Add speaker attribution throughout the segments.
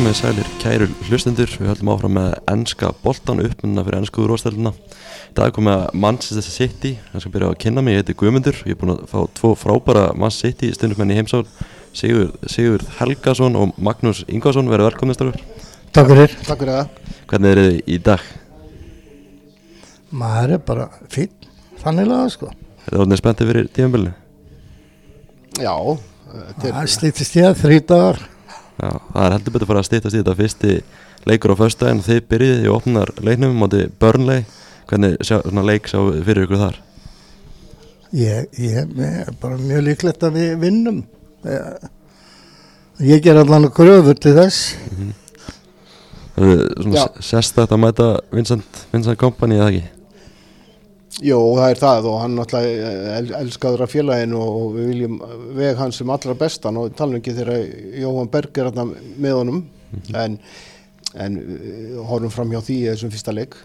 Speaker 1: Komið sælir kæru hlustendur, við höldum áfram með ennska boltan uppmunna fyrir ennsku úrvástelina. Í dag komið að Manchester City, ég skal byrja að kynna mig, ég heiti Guðmundur, ég er búin að fá tvo frábæra Manchester City stundum í heimsál, Sigur, Sigur Helgason og Magnús Ingvarsson, verið velkomni strafur.
Speaker 2: Takk fyrir.
Speaker 3: Takk fyrir það.
Speaker 1: Hvernig er þið í dag?
Speaker 2: Maður er bara fín, þannilega sko.
Speaker 1: Er þið orðinir spenntið fyrir tímanbylnu?
Speaker 3: Já, þetta er,
Speaker 2: Það slítist ég að þrý dagar.
Speaker 1: Já, það er heldur betur að fara að stýttast í þetta fyrsti leikur á föstudaginn og þið byrjið í opnar leiknum móti Burnley. Hvernig sjá, leik sá fyrir ykkur þar?
Speaker 2: Ég, ég, er bara mjög líklegt að við vinnum. Ég ger allan gröfur til þess.
Speaker 1: Það er svona sérstætt að mæta Vincent, Vincent Kompany eða ekki?
Speaker 3: Jú, það er það og hann náttúrulega el, elskaður af félaginu og við viljum veg hans sem allra bestan og tala ekki þegar Jóhann Berg er þarna með honum en, en eh, horfum fram hjá því þessum fyrsta leik.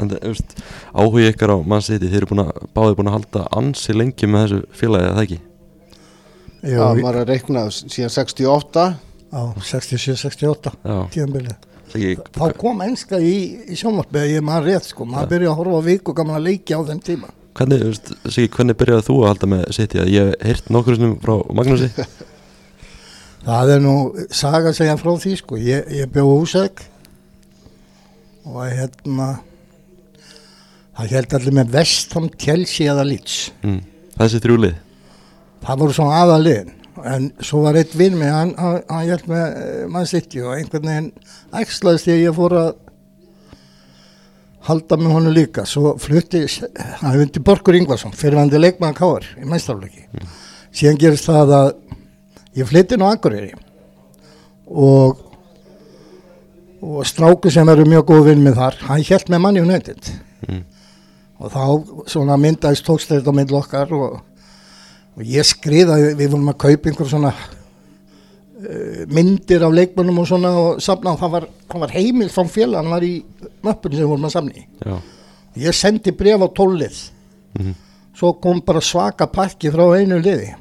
Speaker 1: En það, þú veist, áhuga ykkar á mann siti, þeir eru búin að, báðir búin að halda ansi lengi með þessu félagi eða ekki?
Speaker 3: Það
Speaker 2: við-
Speaker 3: var að reikna síðan 68
Speaker 2: á 67-68
Speaker 1: Já,
Speaker 2: tíðanbilið.
Speaker 1: Ekki,
Speaker 2: Þá kom enska í, í sjónvarpið, ég maður rétt sko. Maður byrja að horfa á viku gaman að leikja á þeim tíma.
Speaker 1: hvernig, veist, Siggi, hvernig byrjaði þú að halda með siti? Ég hef heyrt nokkur sinnum frá Magnúsi.
Speaker 2: Það er nú saga segja frá því sko. Ég, ég bjóð húsæk og hérna það held allir með Vestham, Chelsea eða Leeds.
Speaker 1: Mm. Þessi þrjúlið.
Speaker 2: Það voru svona aðaliðin en svo var eitt vinn með hann, hann, hann held með eh, mann sitt og einhvern veginn ægslaðist ég að ég fór að halda með honum líka. Svo flutti, hann hefði undir Borgur Ingvarsson fyrirvændi leikmann Káar í mæstafleiki síðan gerist það að ég flytti nú Akureyri og og stráku sem eru mjög góð vinn með þar hann held með manni United.
Speaker 1: Mm.
Speaker 2: og þá svona myndaðist tókstæðið á myndl okkar og, og ég skriða, við vorum að kaupa einhver svona uh, myndir af leikmönnum og svona og safna og það var, var heimil frá félag, hann var í möppun sem vorum að samni
Speaker 1: Já.
Speaker 2: ég sendi bref á tólið
Speaker 1: Mhm.
Speaker 2: svo kom bara svaka pakki frá einu liði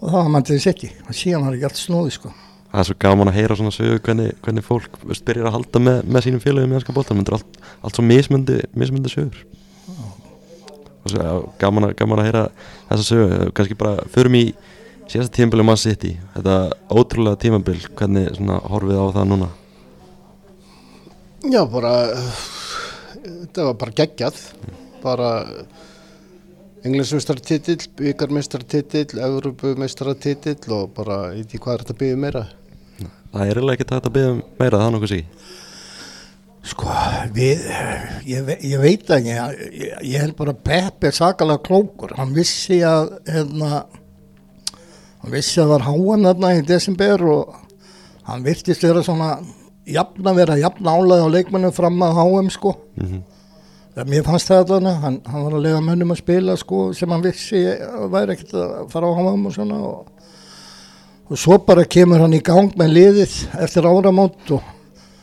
Speaker 2: og það var mann til þess ekki og síðan var ekki allt snúði sko
Speaker 1: Það er svo gaman að heyra svona sögu hvernig, hvernig fólk byrjar að halda með, með sínum félagum í ennska boltan. Það er allt, allt svo mismundi, mismundi sögur. Gaman, að, gaman að heyra þessa sögu. Kanski bara förum í síðasta tímabili mann sitt í. Þetta ótrúlega tímabil, hvernig svona horfið á það núna?
Speaker 3: Já, bara þetta var bara geggjað bara englandsmeistartitill, byggarmeistartitill Evropumeistartitill og bara ég veit ekki hvað er þetta að byggja meira
Speaker 1: Það er eiginlega ekki hægt að byggja um meira, það er nokkuð sig.
Speaker 2: Sko, við, ég, ég veit ekki, ég, ég held bara að Pep er sakalega klókur, hann vissi að, hérna, hann vissi að það var háan þarna í desember og hann virtist vera svona, jafna vera, jafna álega á leikmennum fram að háum sko.
Speaker 1: Mm
Speaker 2: Það, mér fannst það allavega, hann, hann var að lega mönnum að spila sko sem hann vissi að væri ekkert að fara á háum og svona og, og svo bara kemur hann í gang með liðið eftir áramót og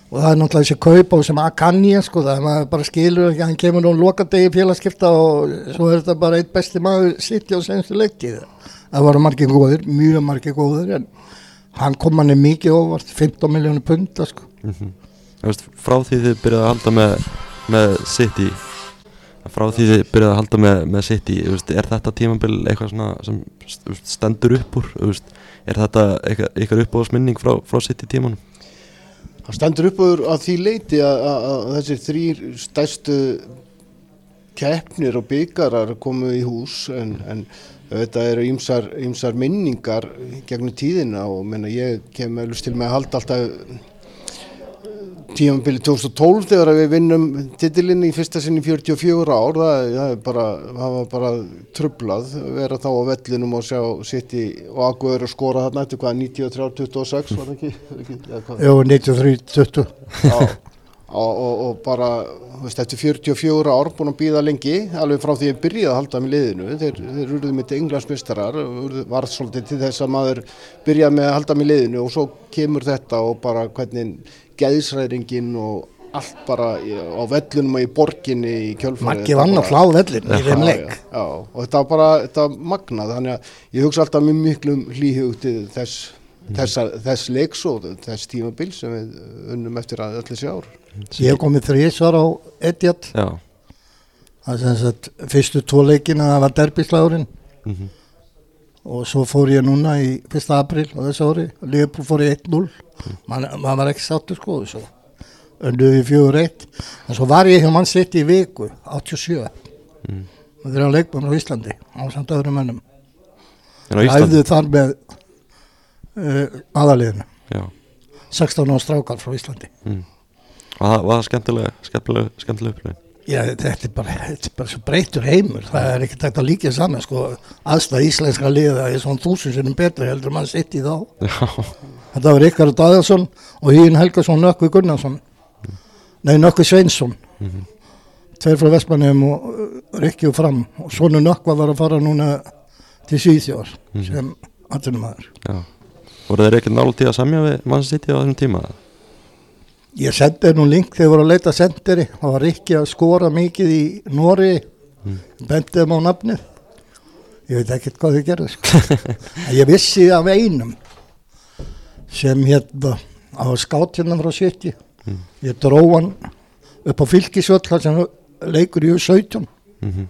Speaker 2: og það er náttúrulega þessi kaup á sem Akanji sko, það er maður bara skilur ekki hann kemur nú lokadegi félagskipta og svo er þetta bara eitt besti maður sitt á senstu leiktið það voru margir góðir, mjög margir góðir en hann kom hann mikið óvart 15 miljónu punta sko.
Speaker 1: -hmm. veist, frá því þið byrjaði að halda með, með City frá því þið byrjaði að halda með, með þú veist, er þetta tímabil eitthvað svona sem stendur upp úr er þetta eitthvað, eitthvað uppáðsminning frá, frá City tímanum
Speaker 3: Það stendur upp úr að því leiti að, að, að þessir þrýr stærstu keppnir og byggarar komu í hús en, en þetta eru ýmsar, minningar gegnum tíðina og menna, ég kem til með að halda alltaf tímabili 2012 þegar við vinnum titilinn í fyrsta sinni 44 ár það, það, bara, var bara trublað vera þá á vellinum og sjá sitt í og Aguður að skora þarna eftir hvað 93-26 var það ekki?
Speaker 2: Jó, 93-20
Speaker 3: Já, og, og, og bara þú veist, eftir 44 ár búin að býða lengi alveg frá því að ég byrjaði að halda með liðinu þeir, þeir urðu mitt englandsmystarar var svolítið til þess að maður byrjaði með að halda með liðinu og svo kemur þetta og bara hvernig geðsræðingin og allt bara á vellunum og í borginni í kjölfarið.
Speaker 2: Maggi vann að flá vellin í þeim
Speaker 3: Já,
Speaker 2: leik.
Speaker 3: já, já, og þetta var bara þetta magnað, þannig að ég hugsa alltaf mjög miklum hlýhug til þess þessa, þess leiks og þess tímabil sem við unnum eftir að öllu þessi ár.
Speaker 2: Ég hef komið þrísvar á
Speaker 1: Já,
Speaker 2: það er sem sagt fyrstu tvo leikina það var derbísláðurinn
Speaker 1: mhm,
Speaker 2: og svo fór ég núna í 1. april á þessu ári. Leopold fór í 1-0 Man, maður var ekki sáttur sko svo önduði í 4-1 en svo var ég hjá mann sitt í viku 87
Speaker 1: mm.
Speaker 2: og þeirra leikmann á Íslandi á samt öðrum
Speaker 1: Íslandi?
Speaker 2: Æfðu þar með uh, aðaliðinu
Speaker 1: Já,
Speaker 2: 16 ára strákar frá Íslandi.
Speaker 1: Mm. Og það var skemmtilega, skemmtilega, skemmtilega
Speaker 2: Já, þetta er bara, þetta er bara svo breytur heimur, það er ekki takt að líka saman, sko, aðstæða íslenska liða er svona þúsund sinnum betra heldur mann sitt í þá.
Speaker 1: Já,
Speaker 2: Þetta var Ríkard Daðarsson og Hín Helgason Nökkvi Gunnarsson, nei Nökkvi Sveinsson,
Speaker 1: mhm,
Speaker 2: tveir frá Vestmannum og uh, Rikki og fram og svonu Nökkva var að fara núna til Svíþjóðar
Speaker 1: Mhm.
Speaker 2: sem atvinnumæður.
Speaker 1: já Voru þeir ekki nála tíð að semja við mann sitt á þessum tíma?
Speaker 2: Ég sendi nú link þegar ég voru að leita senderi, það var Rikki að skora mikið í Nóri,
Speaker 1: Mm.
Speaker 2: bendið þeim á nafnið. Ég veit ekkert hvað þau gerðu, sko. Ég vissi af einum sem hérna á hérna frá 70.
Speaker 1: Mm.
Speaker 2: Ég dró hann upp á fylgisvöll þar sem leikur í 17,
Speaker 1: Mhm,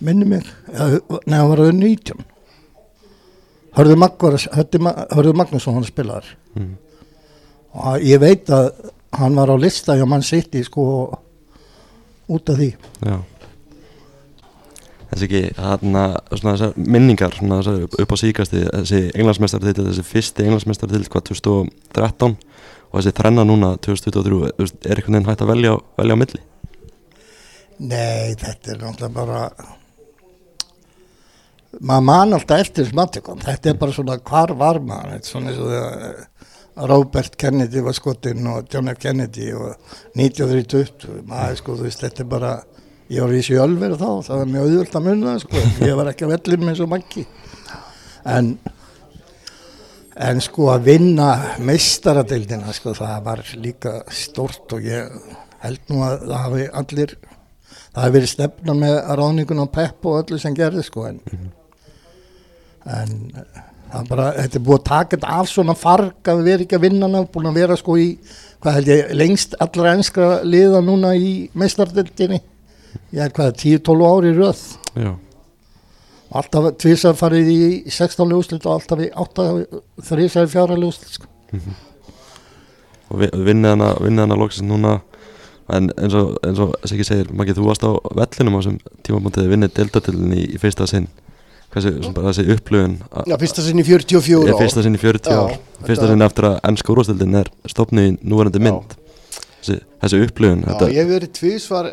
Speaker 2: minni mig, eða, nei, hann var auðvitað 19. Hörðu, að- Magnússon hann spilaðar
Speaker 1: mhm,
Speaker 2: og ég veit að hann var á lista hjá mann sitt í sko út af því.
Speaker 1: Já. Þessi ekki, þarna, svona þessar minningar svona þessar upp, á síkasti þessi englandsmeistartitil, þessi fyrsti englandsmeistartitil hvað 2013 og þessi þrenna núna 2023 þú veist, er einhvern veginn hægt að velja, velja á milli?
Speaker 2: Nei, þetta er náttúrulega bara maður man alltaf eftir aðtökum þetta er bara svona hvar var maður? Svona eins og þegar Robert Kennedy var skotinn og John F. Kennedy og 1930 maður sko þú veist þetta er bara ég var í sjálfur þá það var mjög auðvöld að munna sko ég var ekki að vellin með svo manki en en sko að vinna meistaradeildina sko það var líka stort og ég held nú að það hafi allir það hefði verið stefna með ráningun á Pepp og öllu sem gerði sko en, en eh, það er bara, þetta er búið að taka þetta af svona farg að erum ekki að vinna hana, búin að vera sko í, hvað held ég, lengst allra enskra liða núna í meistardildinni ég er hvað, 10-12 ári röð.
Speaker 1: Já,
Speaker 2: alltaf tvísar farið í 16 ljóslit og alltaf í 8, 3 fjara ljóslit sko.
Speaker 1: og vi- vinnið hana, vinnið hana loksins núna. En eins og, eins og segir, Maggi, þú varst á vellinum á þessum tímabúntið vinnið deltatilin í, í fyrsta sinn þessi upplöfun
Speaker 3: Já, fyrsta sinn í 44
Speaker 1: er
Speaker 3: ár.
Speaker 1: fyrsta sinn í 40
Speaker 3: Já,
Speaker 1: ár fyrsta
Speaker 3: þetta-
Speaker 1: sinn eftir að ennska úrvastildin er stopnið í núverandi mynd. Þessi, þessi upplöfun
Speaker 3: Já, ég hef verið tvísvar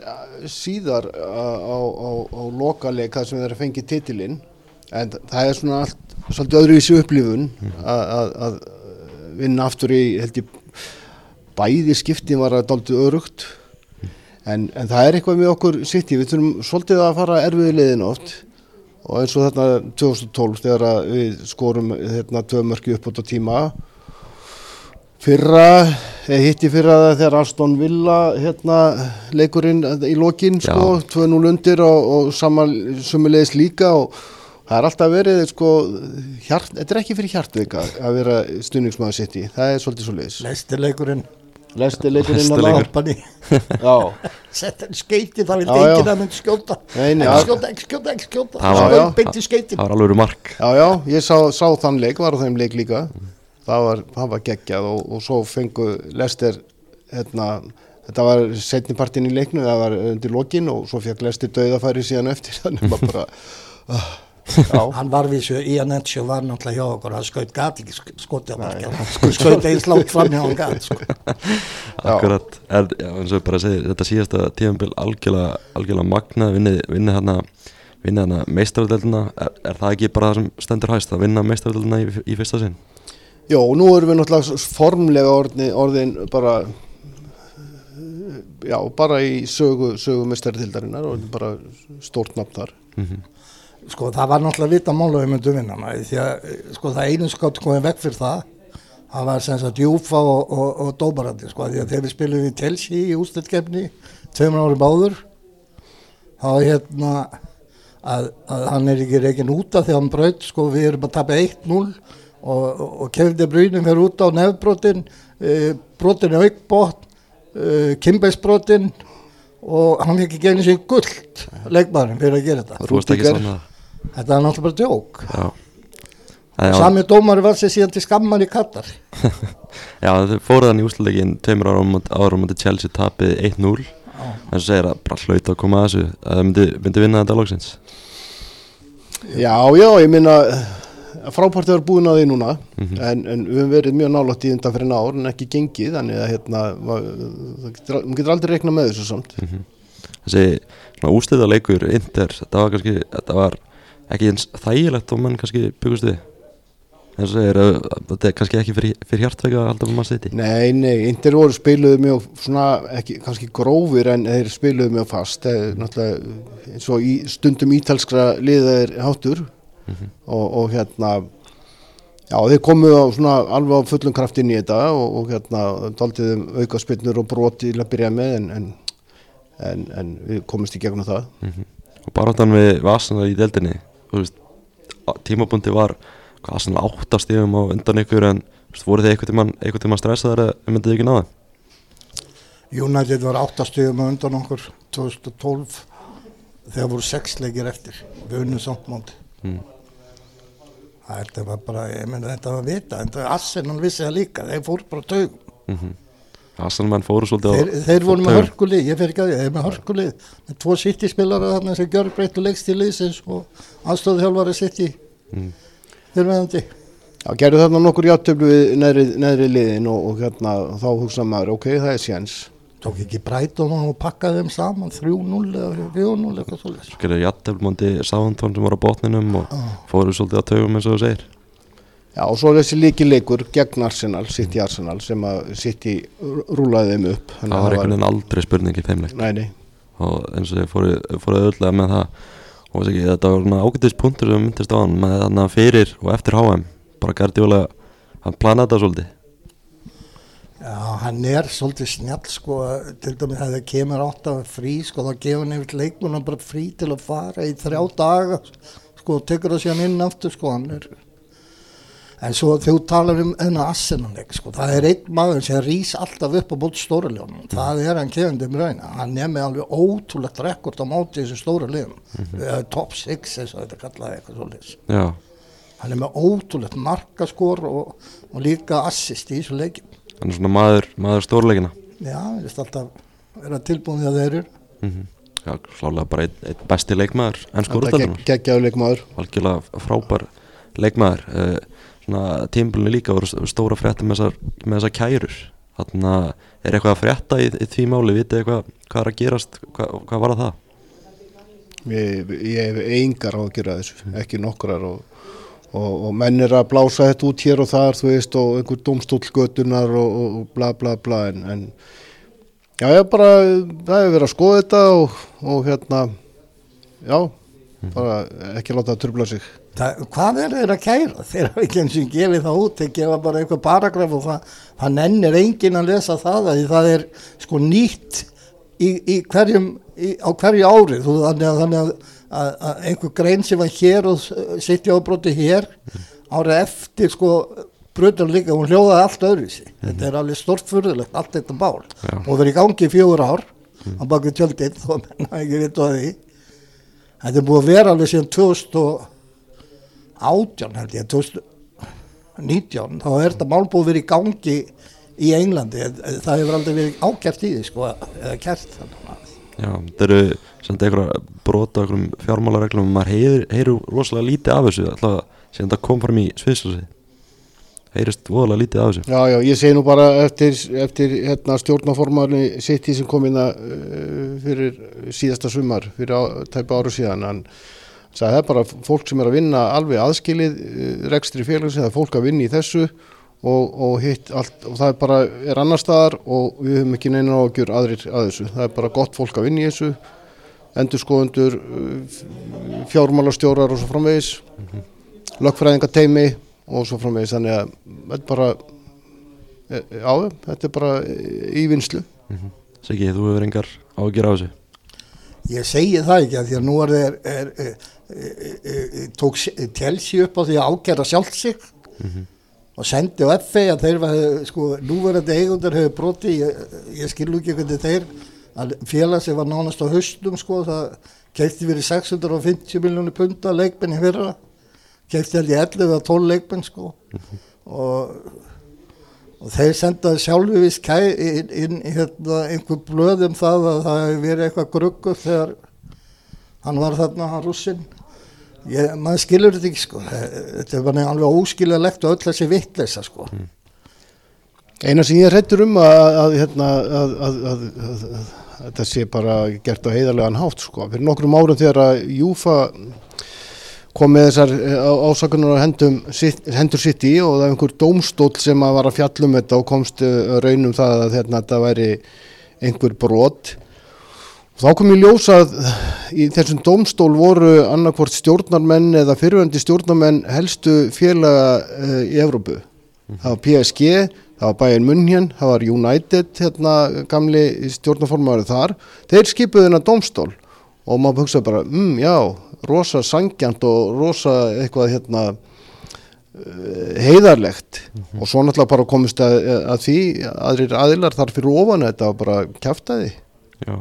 Speaker 3: síðar á, á, á lokaleik þar sem þeir fengi titilinn. En það er svona allt svolítið öðruvísi upplifun að, að, að vinna aftur í held ég bæði skiptin var að dálítið örugt en, en það er eitthvað með okkur sitt við þurfum svolítið að fara erfiði leiðin oft og eins og þetta 2012 þegar að við skorum hérna tvö mörki upp á tíma fyrra, eða hitti fyrra þegar Aston Villa hérna leikurinn í lokin sko, 2-0 undir og, og saman sumulegis líka og það er alltaf verið sko, hjart, þetta er ekki fyrir hjartveika að vera stuðningsmaður sitt í, það er svolítið svo leiðis
Speaker 2: lestirleikurinn
Speaker 3: Lesti leikurinn að Já,
Speaker 2: sett henni skeiti það vildi
Speaker 3: Já, já.
Speaker 2: enginn að myndi skjóta.
Speaker 3: Nei, nei,
Speaker 2: ekki
Speaker 3: já.
Speaker 2: skjóta, ekki skjóta, ekki skjóta.
Speaker 1: Það
Speaker 3: var-
Speaker 2: það
Speaker 3: já.
Speaker 2: var beint í skeitin
Speaker 1: það var alveg mark.
Speaker 3: Já, já, ég sá, sá þann leik, var þeim leik líka. Það var, það var geggjað og, og svo fengu Lester hérna, þetta var setnipartin í leiknu, það var undir lokin og svo fekk Lester döðafæri síðan eftir þannig maður bara uh,
Speaker 2: hann var við svo, Ian Etcho var náttúrulega hjá okkur. Hann skaut gat ekki sk- skotið á markið. Hann skaut eins langt fram hjá hann gat sko.
Speaker 1: akkurat, er, já, eins og bara segir þetta síðasta tíðanbíl algjörlega, algjörlega magna, vinnið vinni hérna vinni hérna meistaröldina er, er það ekki bara það sem stendur hæst að vinna meistaröldina í, í fyrsta sinn?
Speaker 3: Og nú erum við náttúrulega formlega orðin, orðin bara já, bara í sögu, sögu mestartildarinnar og bara stórt nafn þar.
Speaker 1: Mm
Speaker 2: sko það var náttúrulega vita mála við myndum vinna maður, því að eh, sko það einu skott komið vekk fyrir það það var sem sagt Júfa og, og, og Dóbarandi sko því að þegar við spilum í Chelsea í ústilkefni tveimur ári báður þá hérna að, að hann er ekki reygin úta þegar hann braut sko við erum að tapa 1-0 og, og, og kefði brýnum fyrir út á nefnbrotin uh, brotin í aukbót uh, kimbeinsbrotin og hann fikk ekki einu sig gullt leikmaðurinn fyrir að gera þetta Þetta er náttúrulega bara djók.
Speaker 1: Já. En já,
Speaker 2: sami dómari var sér síðan til skammar í Katar.
Speaker 1: Já þau fóruð hann í úsluleikin tveimur árum árum mútið Chelsea tapið 1-0 en svo segir að bara hlaut að koma að þessu. Að það myndi, myndi vinna þetta loksins.
Speaker 3: Já, já, ég minna frábært er búin að því núna.
Speaker 1: Mhm.
Speaker 3: en, en við höfum verið mjög nálátt í þetta fyrir ár en ekki gengið, þannig að hérna, það maður getur aldrei reiknað með þessu samt.
Speaker 1: Þessi svona úslita leikur Inter, þetta var kannski þetta var ekki eins þægilegt og mann kannski byggust við. En svo segir að þetta er kannski ekki fyrir, fyrir hjartveika að halda með maður siti
Speaker 3: Nei, nei, Inter voru spiluðu mjög svona, ekki, kannski grófir en þeir spiluðu mjög fast. Þeir, náttúrulega eins og í stundum ítalskra liða er háttur. Og, og hérna já, þeir komu á svona alveg á fullum kraft inn í þetta og, og hérna daldiðum auka spinnur og broti til að byrja með en, en, en, en við komumst í gegnum það.
Speaker 1: Og baráttan við Vasana í deildinni þú veist, á- tímabundi var hvað Arsenal áttastíðum á undan ykkur en veist, voru þið einhvern tímann stressaðar að þið myndið ekki náða
Speaker 2: United var áttastöðum undan okkur 2012 þegar voru sex leikir eftir. Við unnum samt móti.
Speaker 1: Mm.
Speaker 2: þetta var bara, ég meina þetta var vita en það Arsenal vissi það líka, þeir fór bara taug
Speaker 1: mm Arsenal menn fóru svolítið
Speaker 2: þeir,
Speaker 1: á
Speaker 2: þeir voru með hörkulið, ég fer ekki að því þeir með hörkulið, með tvo sitt spilara þarna sem gjör breyttu leikst í liðsins og aðstóðu þjálfari sitt í
Speaker 1: Mm.
Speaker 2: þeir meðandi
Speaker 3: Já, gerðu þarna nokkur játtöflu við neðri, neðri liðin og, og hérna þá hugsa maður, ok, það er séns.
Speaker 2: Tók ekki Brighton og pakkaði þeim saman 3-0 eða 4-0 eitthvað svolítið
Speaker 1: Svo gerði jætteflmóndi Sáhantón sem var á botninum og fóru svolítið á taugum eins og þú segir
Speaker 3: Já, og svo er þessi líkileikur gegn Arsenal, City Arsenal sem að City rúlaði þeim upp. Þannig
Speaker 1: það
Speaker 3: að
Speaker 1: var einhvern veginn aldrei spurning í þeim leik.
Speaker 3: Nei, nei,
Speaker 1: og eins og fóru, fóru öðulega með það og ekki, þetta var svona ágætis punktur sem myndist á hann með þarna fyrir og eftir HM bara Guardiola, hann planaði þetta svolítið.
Speaker 2: Já, hann er svolítið snjall sko, til dæmis að það kemur átt af frí sko, þá gefur hann yfir leikmunum bara frí til að fara í þrjá daga sko, og tekur það síðan inn aftur sko, hann er en svo þú talar um enna Arsenal-leik sko, það er einn maður sem rís alltaf upp á bótt stóraljónum, það er hann kefandi um rauna, hann er með alveg ótrúlegt rekord á móti þessu stóra liðum. Mm top 6 eins og þetta kallaði eitthvað svolítið hann er með ótrúlegt markaskor og, og líka assist í þessu leikim
Speaker 1: hann er svona maður, maður stórleikina.
Speaker 2: Já, ég veist alltaf vera tilbúin því að þeir eru.
Speaker 1: mm já, klálega bara einn ein besti leikmaður en
Speaker 3: leikmaður.
Speaker 1: Algjörlega frábær leikmaður. Uh, svona tímbilinu líka voru stóra frétta með þessar, með þessar kærur. Þannig að er eitthvað að frétta í, í því máli, vitið eitthvað hvað er að gerast, hvað, hvað var það?
Speaker 3: Ég, ég hef engar á að gera þessu, ekki nokkrar og, og, og menn er að blása þetta út hér og þar, þú veist, og einhver domstólgötunar og, og, bla bla bla en, en já, ég bara, það hefur verið að skoða þetta og, og hérna, já, bara ekki láta það trubla sig.
Speaker 2: Það, hvað er þeir að kæra? Þeir hafa ekki eins og gefið það út, þeir gefa bara eitthvað paragraf og það, það nennir enginn að lesa það að það er sko nýtt í, í hverjum, í, á hverju ári, þú, þannig að, þannig að, að, að einhver grein sem var hér og sitt í ábróti hér, árið eftir sko brutur líka, hún hljóðaði allt öðruvísi. Þetta er alveg stórfurðulegt, allt þetta bál.
Speaker 1: Já.
Speaker 2: Og verið í gangi í fjögur ár á baku tjöldin, þó að menna ekki vita á því. Þetta er búið að vera alveg síðan 2018 held ég, 2019, þá er þetta mál búið að vera í gangi í Englandi. Það hefur aldrei verið ákjært í því, sko, eða að.
Speaker 1: Já, þetta eru samt einhverja brota okkur um fjármálareglum og maður heyrir, rosalega lítið af þessu alltaf sem þetta kom fram í sviðslösi heyrist voðalega lítið af þessu.
Speaker 3: Já, já, ég segi nú bara eftir, eftir hérna, stjórnaformarni í sem kom inn að uh, fyrir síðasta sumar, fyrir á, tæpa áru síðan, hann sagði það er bara fólk sem er að vinna alveg aðskilið uh, rekstri félagsins, það er fólk að vinna í þessu og, og hitt allt, og það er bara, er annar staðar og við höfum ekki neina ágjur aðrir að þessu, það er bara gott fólk að vinna í þessu, endurskoðundur, uh, fjármálastjórar og svo framvegis, lögfræðingateimi og svo framvegis. Þannig að þetta er bara e, já, þetta er bara í vinslu
Speaker 1: Siggi, þú hefur engar ágjur af þessu?
Speaker 2: Ég segi það ekki að því að nú er er, er, er, er, tók Chelsea upp á því að ákjæra sjálf sig og sendi á FA að þeir var, sko, núverandi eigundur hefur broti, ég, ég skilu ekki hvernig þeir, að félag sem var nánast á höstum, sko, það kefti verið 650 miljónu punta leikmenn í fyrra, kefti held ég 11 að 12 leikmenn, sko, og, og þeir sendaði skæ inn, inn í hérna, einhver blöð um það að það hefur verið eitthvað gruggur þegar hann var þarna, hann rússinn, Ég, maður skilur þetta ekki sko. Þetta er bara alveg óskiljalegt og öll þessi vittleisa sko. Mm.
Speaker 3: Eina sem ég hrettur um að, að, hérna, að, að þetta sé bara gert á heiðarlegan hátt sko. Fyrir nokkrum árum þegar að Júfa kom með þessar ásakunar á hendum, hendur sitt í og það er einhver dómstól sem að var að fjallum þetta og komst raunum það að hérna, þetta væri einhver brot Þá kom ég ljósað í þessum domstól voru annarkvort stjórnarmenn eða fyrirvendi stjórnarmenn helstu félaga uh, í Evrópu. Mm. Það var PSG, það var Bayern München, það var United, hérna gamli stjórnarformaður þar. Þeir skipuði þennan domstól og maður hugsaði bara, mm, já, rosa sangjant og rosa eitthvað hérna uh, heiðarlegt mm -hmm. og svo náttúrulega bara komist að, að því aðrir aðilar þar fyrir ofan þetta var bara kæftæði.
Speaker 1: Já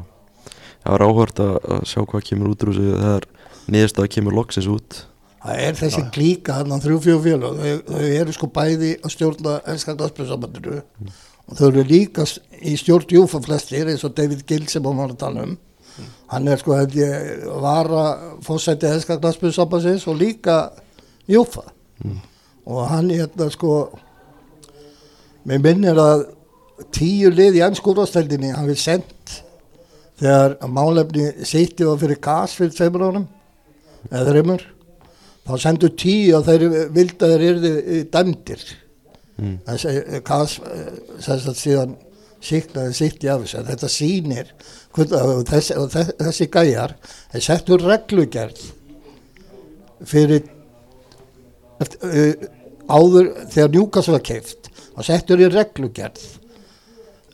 Speaker 1: það var áhört að, að sjá hvað kemur út úr þessu þegar niðurstaða kemur loksins út
Speaker 2: það er þessi ja. klíka hann á þrjú fjóð fjölu þau, þau eru sko bæði að stjórna ennskalt aðspilsambandinu mm. og þau eru líka í stjórn júfa flestir eins og David Gill sem hún var að tala um mm. hann er sko held ég var að fórsæti ennskalt aðspilsambandins og líka júfa mm. og hann er þetta sko mér minnir að tíu lið í ennskórasteldinni hann við sendt þegar málefni sýtti var fyrir gas fyrir tveimur ánum eða þreymur þá sendu tíu og þeir vildi að þeir erði dæmdir mm. þessi gas þess að síðan síknaði sýtti af þessu. Þetta sýnir og þessi, og þessi gæjar er settur reglugjörð fyrir eftir, uh, áður þegar njúkast var keift og settur í reglugjörð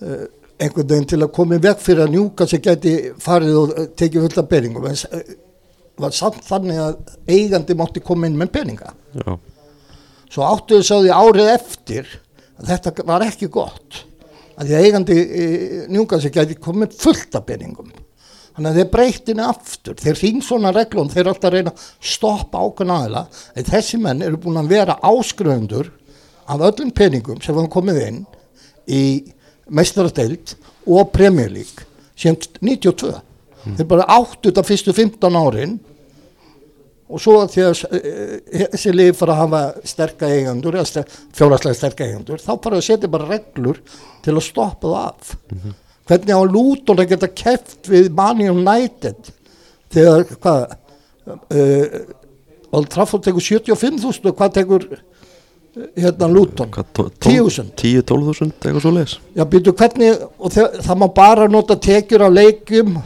Speaker 2: uh, einhvern veginn til að koma í vekk fyrir að sem geti farið og tekið fullt af peningum. En eh, var samt þannig að eigandi mátti koma inn með peninga. Já. svo áttuðu sáði árið eftir að þetta var ekki gott að því að eigandi eh, njúka sem geti komið fullt af peningum þannig að þeir breytinu aftur þeir fín svona reglum, þeir alltaf reyna að stoppa ákveðna aðila en þessi menn eru búin að vera áskröndur af öllum peningum sem var komið inn í meistaradeild og League sem 92 mm. þeir bara átt út af fyrstu 15 árin og svo því að eh, þessi lið fara að hafa sterka eigandur eða fjárhastlega sterka eigandur þá bara setja bara reglur til að stoppa það af mm -hmm. hvernig á lúton að geta keft við Mani United þegar hvað uh, Old Trafford tekur 75.000 og hvað tekur hérna Luton 10.000
Speaker 1: 10-12.000 eitthvað svo leis
Speaker 2: já býtu hvernig og það, má bara nota tekjur á leikum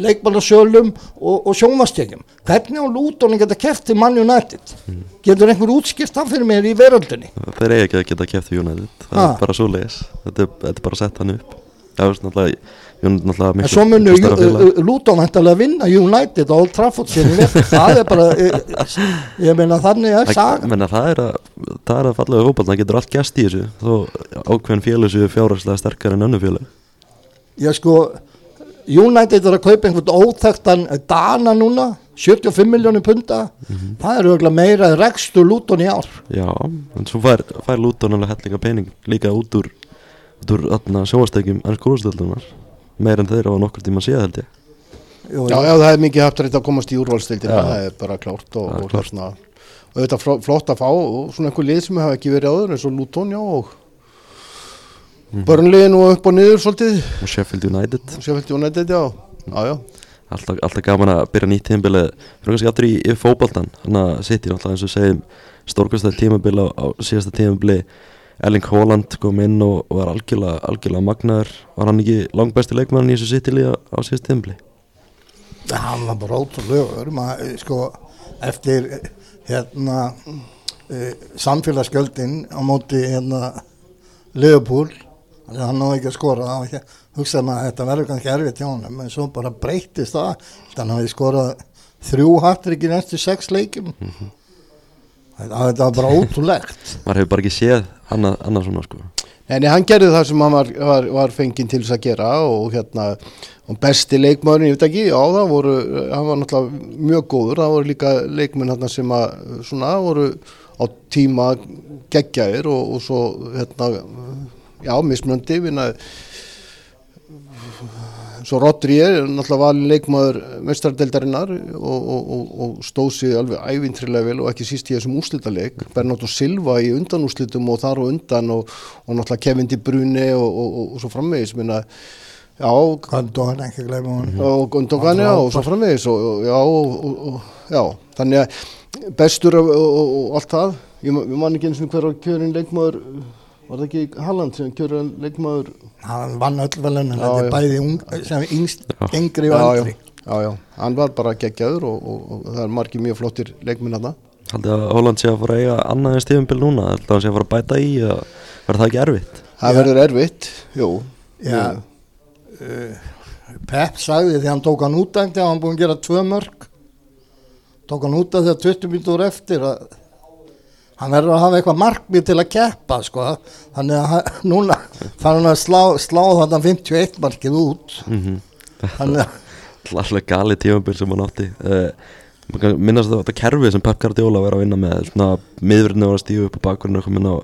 Speaker 2: leikmannasölum og, og sjónvastekjum hvernig á Luton geta kæft til mann United? Mm. getur einhver útskipt það fyrir mér í veröldinni?
Speaker 1: Þeir eiga ekki að geta kæft til United. Það ha. er bara svo leis þetta, þetta er bara að setja hann upp. Það er náttúrulega
Speaker 2: en svo munu Luton hættilega að vinna United og Old Trafford það er bara ég meina þannig að
Speaker 1: saga það er að, að fallega hópað það getur allt gæst í þessu. Þó ákveðin félag séu fjárhagslega sterkar en önnu félag
Speaker 2: já sko United er að kaupa einhvern óþægtan dana núna 75 miljónir punta mm -hmm. það er auðvitað meira rekstur Luton í ár.
Speaker 1: Já, en svo fær, fær Luton alveg hellinga pening líka út úr, úr sjóastækjum en skóðstöldunar meir en þeir á nokkur tíma síðan held ég
Speaker 3: Jú, já, já, það er mikið haftrið að komast í úrvalstildina, það er bara klárt og, og, svona, og þetta er flott að fá og svona einhver lið sem hefur ekki verið áður eins og Luton, já, og mm. börnliðin og upp og niður svolítið.
Speaker 1: Og Sheffield United.
Speaker 3: Og Sheffield United, já, já, já.
Speaker 1: Alltaf, alltaf gaman að byrja nýtt tímabilið, fyrir kannski aftur í, í fókbaltan, hann að sitt í náttúrulega eins og segjum stórkvæmstæði tímabilið á, á síðasta tímabilið Erling Haaland kom inn og var algjörlega, algjörlega magnar var hann ekki langbæsti leikmann í þessu sittili á, síðast tímbli?
Speaker 2: Hann var bara ótrúlega sko, eftir hérna e, samfélagsgjöldin á móti hérna Leopold hann náði ekki að skora hugsaði maður að þetta verður kannski erfitt hjá hann en svo bara breytist það þannig að hann hafi skorað þrjú hattur ekki næstu sex leikum mm -hmm. Þetta var bara ótrúlegt.
Speaker 1: Maður hefur bara ekki séð annað, annað svona sko.
Speaker 3: En hann gerði það sem hann var, var, var fenginn til þess að gera og hérna og besti leikmaðurinn, ég veit ekki, já það voru, hann var náttúrulega mjög góður, það voru líka leikmenn hérna sem að svona voru á tíma geggjaðir og, og svo hérna, já, mismunandi, vinna, svo Rodri er náttúrulega valin leikmaður mestardeldarinnar og, og, og, og stóð sig alveg ævintrilega vel og ekki síst í þessum úslitaleik Bernardo Silva í undanúslitum og þar og undan og, og náttúrulega Kevin De Bruyne og svo framvegis. Minna, já,
Speaker 2: Gondon, ekki gleyma hún
Speaker 3: og Gundogan já, og svo framvegis og, já, og, og já, þannig að bestur og, allt það. Ég, ma- ég man ekki eins og hver var kjörin leikmaður var það ekki Halland sem kjörin leikmaður?
Speaker 2: Hann vann öll þetta er
Speaker 3: já.
Speaker 2: bæði ung, sem yngst, yngri og
Speaker 3: já, já, já, já, hann var bara geggjaður og, og, og það er margir mjög flottir leikminn hann
Speaker 1: Haldið að Holland sé að fara að eiga annað en stífumbil núna? Haldið að hann sé að fara að bæta í eða verður það ekki erfitt?
Speaker 3: Það verður erfitt, jú.
Speaker 2: Já. Pep sagði því hann tók hann út af þegar hann búin að gera tvö mörg tók hann út af þegar 20 mínutur eftir að hann verður að hafa eitthvað markmið til að keppa sko. þannig að núna fann hann að slá, slá þarna 51 markið út.
Speaker 1: Mm
Speaker 2: þannig að
Speaker 1: Allavega gali tífumbil sem hann átti. Uh, minnast þetta kerfi sem Pep Guardiola verið að vinna með svona miðverðinu var að stífa upp á bakverðinu og minna á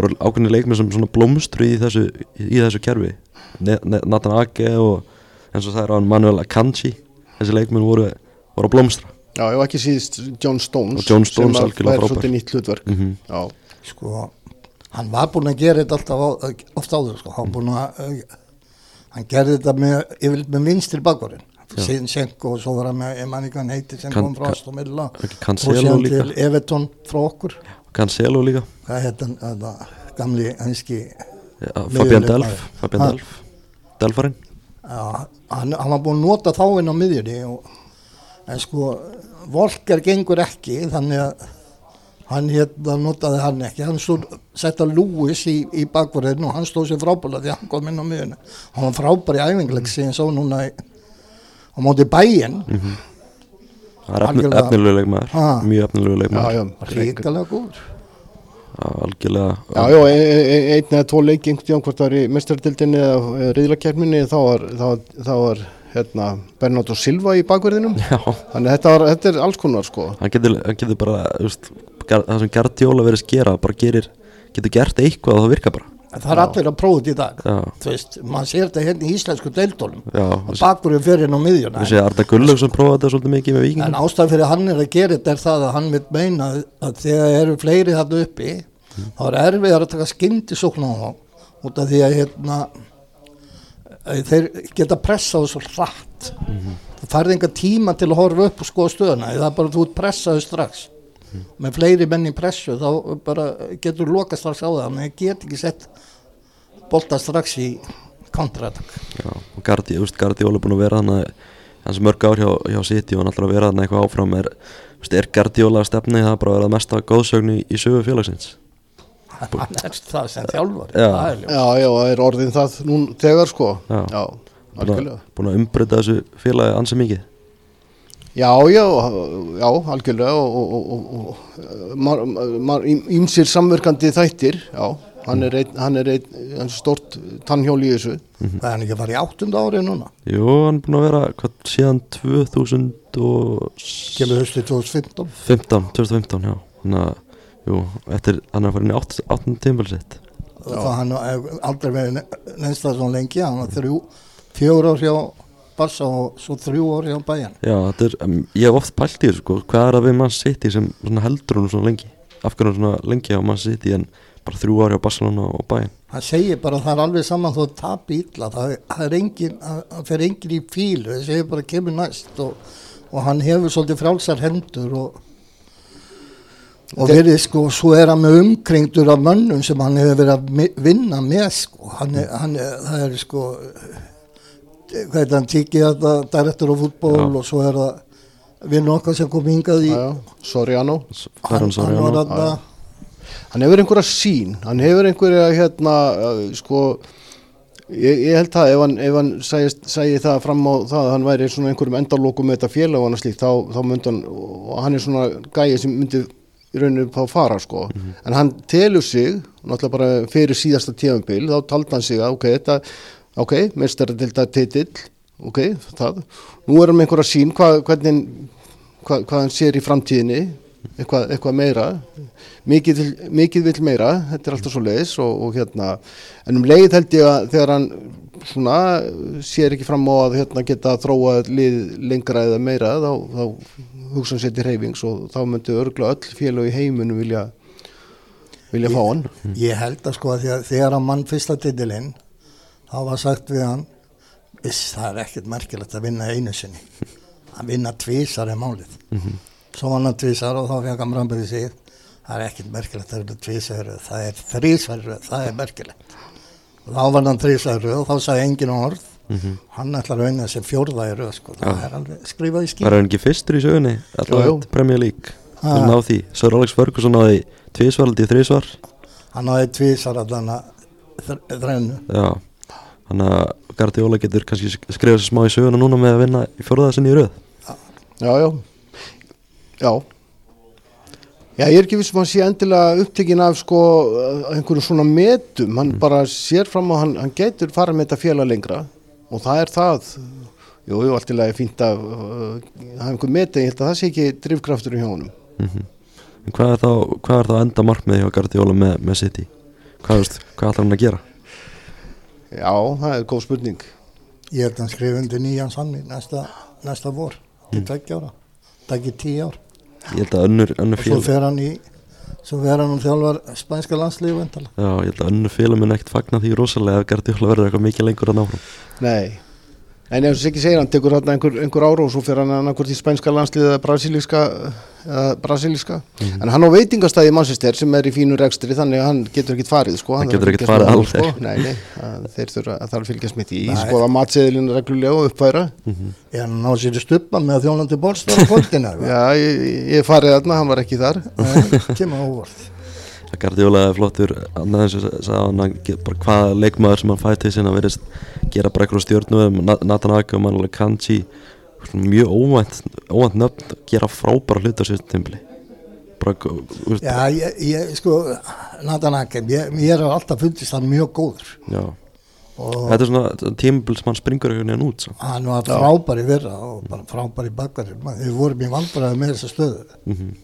Speaker 1: voru ákveðni leikmið sem svona blómstru í þessu, í þessu kerfi. Nathan Ake og eins og það er á hann Manuel Akanji. Þessi leikmið voru, voru að blómstra
Speaker 3: já, já, ekki síðist John Stones
Speaker 1: Og John Stones
Speaker 3: sem að væri svolítið nýtt hlutverk.
Speaker 1: Mm
Speaker 3: já,
Speaker 2: sko hann var búin að gera þetta alltaf á, oft áður sko. hann, búinn að, hann gerði þetta með, yfirleitt með vinstri bakvarinn síðan Senko og svo var hann með hann heiti sem
Speaker 1: Kan-
Speaker 2: kom frá
Speaker 1: Ekki
Speaker 2: og
Speaker 1: Cancelo
Speaker 2: síðan
Speaker 1: líka.
Speaker 2: til Everton frá okkur.
Speaker 1: Cancelo líka.
Speaker 2: Hvað heit hann þetta, gamli hanski
Speaker 1: ja, Fabian. Delf Fabian? Delf Delfarinn
Speaker 2: já, hann, hann var búin að nota þá inn á miðjunni og, en sko Volker gengur ekki þannig að hann hérna notaði hann ekki. Hann stóð, setta Lewis í, í bakvarðinu og hann stóð sér frábæla því að hann kom inn á miðjunni hann var frábær í æfingleik sem ég sá núna í, á móti bæinn
Speaker 1: Það er efni,
Speaker 2: Algjörlega.
Speaker 1: efnilegu leikmaður.
Speaker 2: Ha.
Speaker 1: Mjög efnilegu
Speaker 3: já,
Speaker 1: leikmaður.
Speaker 3: Já,
Speaker 2: ríkalega góður.
Speaker 1: Algjörlega.
Speaker 3: Já, já, e- e- einn eða tvo leiki einhvern tíðan hvort það er í mestardildinni eða riðlakerminni þá var, þá, var- þá var hérna, Bernardo Silva í bakverðinum.
Speaker 1: Já,
Speaker 3: þannig að þetta, var, þetta er alls konar sko.
Speaker 1: Hann getur, hann getur bara þú veist, það sem Guardiola verið skera bara gerir, getur gert eitthvað og það virka bara.
Speaker 2: Það er allir að prófa þetta í dag.
Speaker 1: Já,
Speaker 2: þú veist, maður sér þetta hérna í íslensku deildólum
Speaker 1: já
Speaker 2: og bakvarðin fyrir inn á miðjuna.
Speaker 1: Við séum Arda Gullaugsson prófaði þetta svolítið mikið með
Speaker 2: En
Speaker 1: vikingum
Speaker 2: ástæð fyrir hann er að gera þetta er það að hann vil meina að þegar eru fleiri þarna uppi þá er erfiðar að taka skyndi sókn á þá út af því að hérna að þeir geta pressað svo hratt. Þú færði enga tíma til að horfa upp og skoða stöðuna það er bara að þú pressaðu strax. Með fleiri menn í pressu þá bara getur loka strax á það en það get ekki sett bolta strax í kontratak
Speaker 1: Gardi, þú veist, Guardiola er búin að vera hann hans mörg ár hjá, hjá City og hann ætlar að vera hann eitthvað áfram. Er, er Guardiola að stefna í það bara að vera mesta góðsögn í, í sögu félagsins
Speaker 2: hann er það sem þjálfar
Speaker 1: Já.
Speaker 2: er.
Speaker 3: Já, já, það er orðin það nú þegar sko
Speaker 1: Já.
Speaker 3: já algjörlega
Speaker 1: búin að umbreyta þessu félagi ansi mikið
Speaker 3: Já, já, já, algjörlega og, og, og, og, og ímsir samverkandi þættir, já, hann er einn, hann er einn, hann er stort tannhjól í þessu.
Speaker 2: það er hann ekki að fara í áttunda ári núna
Speaker 1: Jú, hann er búin að vera hvað, síðan 2015
Speaker 2: kemur höstu 2015
Speaker 1: 2015, já þannig að, jú, eftir hann er að fara inn í 8. tímbil sitt.
Speaker 2: Og það hann aldrei verið neins það svona lengi hann var þrjú, fjór ár hjá Barsa og svo þrjú ár hjá Bæjan
Speaker 1: Já, þetta er, um, ég hef oft pælt í þessu sko, hvað er að við mann City sem svona heldur hún svona lengi? Af hverju hún svona lengi á mann City en bara þrjú ári á Barcelona og Bayern?
Speaker 2: Hann segir bara að það er alveg saman þó að tap ítla það, það er engin, það fer engin í fílu það segir bara kemur næst og, og hann hefur svolítið frálsar hendur og og verið sko, svo er hann með umkringdur af mönnum sem hann hefur verið að vinna með sko, hann er, hann er það er sko hvað er hann tikið þetta direktor á fútból
Speaker 1: Já.
Speaker 2: og svo er það vinnur okkar sem kom hingað í
Speaker 3: Soriano.
Speaker 2: Hann, hann var
Speaker 1: Soriano
Speaker 2: þarna
Speaker 3: Hann hefur einhverja sín, hann hefur einhverja hérna, sko, ég, ég held það ef hann, ef hann sæði, sæði það fram á það að hann væri svona einhverjum endalókum með þetta félag og annað slíkt, þá, þá myndi hann, og hann er svona gæi sem myndi í rauninu upp á að fara sko. En hann telur sig náttúrulega bara fyrir síðasta tíðanbíl þá taldi hann sig að ok, þetta ok, mestaradilda titill ok, það, nú er hann með einhverja sín hvað, hvernig hvað, hvað hann sér í framtíðinni eitthvað, eitthvað meira. Mikið, mikið vill meira, þetta er alltaf svo leiðis og, og hérna, en um leið held ég að þegar hann svona sér ekki fram á að hérna geta þróa lið lengra eða meira þá, þá hugsa hann sér til reyfings og þá myndi örgla öll félag í heiminum vilja vilja fá hann.
Speaker 2: Ég held að sko að að þegar hann mann fyrsta titilinn þá var sagt við hann viss það er ekkert merkilegt að vinna einu sinni. Að vinna tvísar er málið. Svo var hann tvísar og þá fekk hann brambið í sig. Það er ekkert merkilegt að vinna tvísar það er þrísar það er merkilegt. Og þá var hann röð og þá sagði engin orð hann ætlar að vinna sem fjórða í röð sko, það er alveg skrifað í skil
Speaker 1: Var hann ekki fyrstur í sögunni. Alltaf Premier League.
Speaker 2: Ha.
Speaker 1: Hann náði því. Sir Alex Ferguson náði tvísvaraldi í þrísvar
Speaker 2: hann hafði tvísar allan þrennu.
Speaker 1: Já. Þannig að Guardiola getur kannski skrifað sér smá í söguna núna með að vinna í fjórða sinni í röð.
Speaker 3: Já, já Já. Já, ég er ekki vissum að hann sé endilega upptekinn af sko einhverju svona metum, hann bara sér fram á hann, hann getur fara með þetta félag lengra og það er það jú, jú, allt í lagi fínt að uh, hafa einhver meti, ég held að það sé ekki drifkraftur í hjónum.
Speaker 1: Mhm. En hvað er þá, hvað er þá enda markmið hjá Guardiola með, með City? Hvað, veist, hvað ætlar hann að gera?
Speaker 3: Já, það er góð spurning.
Speaker 2: Ég held að hann skrifa undir nýjan samning næsta, næsta vor, til tveggja ára, það ekki tíu ár.
Speaker 1: Ég held að önnur, önnur
Speaker 2: Og svo fer hann í, svo fer hann og þjálfar spænska landslífu endala.
Speaker 1: Já, ég held að önnur félag mun ekkert fagna því rosalega ef Guardiola verður eitthvað mikið lengur að náfram
Speaker 3: Nei, en eins og ekki segir, hann tekur hérna einhver, einhver ára og svo fyrir hann annarkvort í spænska landslið eða brasilíska, eða brasilíska. en hann á veitingastæði í Manchester sem er í fínu rekstri þannig að hann getur ekkit farið sko.
Speaker 1: Hann getur
Speaker 3: fylgjast
Speaker 1: farið alveg.
Speaker 3: sko. Nei, nei, þeir þurfa að þarf fylgjast með því,
Speaker 2: Nei.
Speaker 3: skoða matseðilinu reglulega og uppfæra.
Speaker 2: Er hann á sér í stuppa með þjónandi bólstóra kvöldina?
Speaker 3: Já, ég, ég farið þarna, hann var ekki þar.
Speaker 2: Kemur á óvart.
Speaker 1: Að Guardiola er flottur annað eins og sagði hann bara hvaða leikmaður sem hann fæði til sinna verðist gera bara eitthvað stjórnum Nathan Ake og Manuel svona mjög óvænt, óvænt nöfn gera frábæra hluti á þú veist,
Speaker 2: Já, ég, ég sko, Nathan Akem, ég, ég er alltaf fundist hann mjög góður.
Speaker 1: já. Þetta er svona tímbil sem hann springur einhvern veginn út svo.
Speaker 2: hann var frábær í virra og bara frábær í bakkari. Við vorum í vandræði með þessa stöðu.
Speaker 1: Mhm.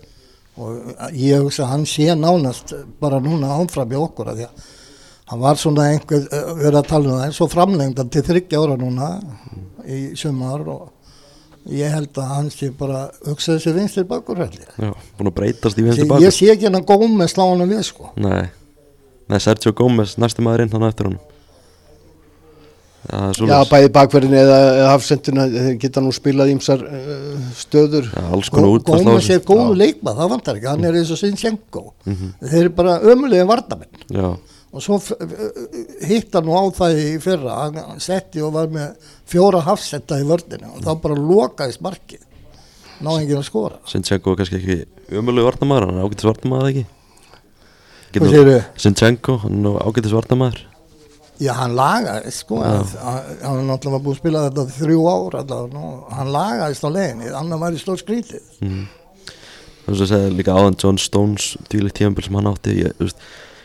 Speaker 2: Og ég hugsa að hann sé nánast bara núna áfram í okkur að því að hann var svona einhver eh, verið að tala um það, en svo framlengd hann til þryggja ára núna í sumar og ég held að hann sé bara hugsa þessi vinstir bakkurhælli
Speaker 1: já, búin að breytast í vinstri
Speaker 2: ég
Speaker 1: bakur.
Speaker 2: sé ekki hann að góma slá hann við sko.
Speaker 1: Nei, nei, Sergio Gómez næsti maður inn hann eftir honum Já,
Speaker 3: bæði bakverðinu eða, hafsenduna, þeir geta nú spilað ímsar uh, stöður.
Speaker 1: Konar útfærsla á
Speaker 2: góma sér góðu leikmað, það vantar ekki. Hann er eins og Sinchenko
Speaker 1: Mhm.
Speaker 2: þeir eru bara ömulega vardamenn
Speaker 1: Já,
Speaker 2: og svo f- hitt hann nú á það í fyrra hann setti og var með fjóra hafsetta í vördinu og þá bara lokaðist markið. Ná enginn að skora.
Speaker 1: Sinchenko er kannski ekki umölu varnamaður, hann er ágætis varnamaður ekki?
Speaker 2: Segirðu?
Speaker 1: Sinchenko, hann er ágætis varnamaður
Speaker 2: já hann lagaðist sko að- að- hann er náttúrulega búið að spila þetta þrjú ár allavega, nú, hann lagaðist á leiðinni annar væri stór skrítið
Speaker 1: mm. Þannig að segja líka áðan John Stones dýrleitt tíðanbíl sem hann átti ég, þú veist,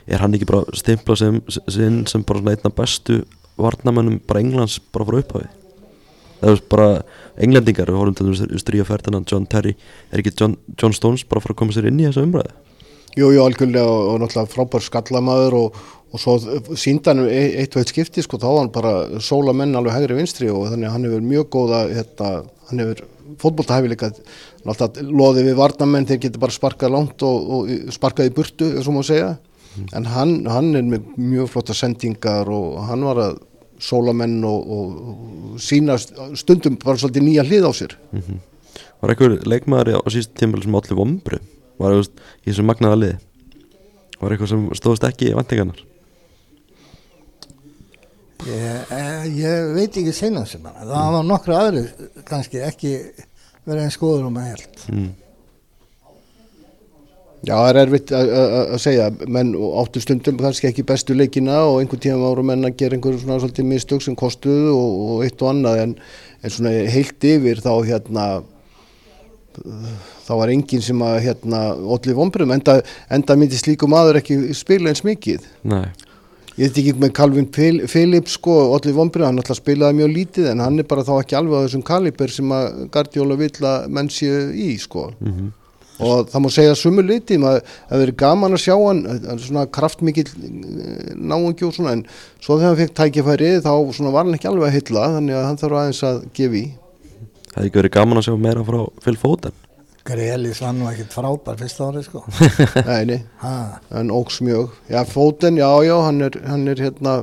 Speaker 1: er hann ekki bara stimpla sem, sem, sem bara svona einna bestu varnamönnum bara Englands bara frá upphafi? Það er bara englendingar við horfum til þess Stríða Ferdinand, John Terry er ekki John, John Stones bara frá að koma sér inn í þessa umræðu?
Speaker 3: Jú, jú, algjörlega og, og náttúrulega frábær skallamaður og, og svo síndan eitt og eitt skipti, sko, þá var hann bara sóla menn alveg hægri vinstri og þannig að hann hefur mjög góða, hérna, hann hefur fótboltahæfileika, náttúrulega loði við varnamenn, þeir getur bara sparkað langt og, og sparkað í burtu, og má segja, en hann, hann er með mjög flotta sendingar og hann var að sóla menn og, og, sína stundum bara svolítið nýja hlið á sér.
Speaker 1: mm Var eitthvað leikmaður á síðust tímabili sem allir vombru var veist, í þessum magnaða liði? Var eitthvað sem stóðst ekki í vantingarnar
Speaker 2: ég, eh, ég veit ekki seinan sem hann það var nokkru aðri kannski ekki verið einn skoður um að held
Speaker 1: mm.
Speaker 3: Já, það er erfitt að- að að segja, menn áttu stundum kannski ekki bestu leikina og einhvern tíma ára menn að gera einhver svona svolítið mistök sem kostuðu og, og eitt og annað en, en svona heilt yfir þá hérna þá var enginn sem að hérna allir vonbröðum, enda, enda myndi slíku maður ekki spila eins mikið.
Speaker 1: Nei,
Speaker 3: ég veit ekki með Calvin Phil- Phillips sko, allir vonbröðum, hann alltaf spilaði mjög lítið en hann er bara þá ekki alveg á þessum kaliber sem að Guardiola vill að menn séu í sko.
Speaker 1: Mhm,
Speaker 3: og það má segja sumu liti maður verið gaman að sjá hann er svona kraftmikill náungi og svona en svo þegar hann fekk tækifæri þá svona var hann ekki alveg að hylla þannig að hann þarf aðeins að gefa í.
Speaker 1: Hefði ekki verið gaman að sjá meira frá Foden
Speaker 2: Grelis var nú ekkert frábær fyrsta ári sko.
Speaker 3: Nei, nei,
Speaker 2: ha,
Speaker 3: hann óks mjög. Já, fóten, já, já, hann er, hann er hérna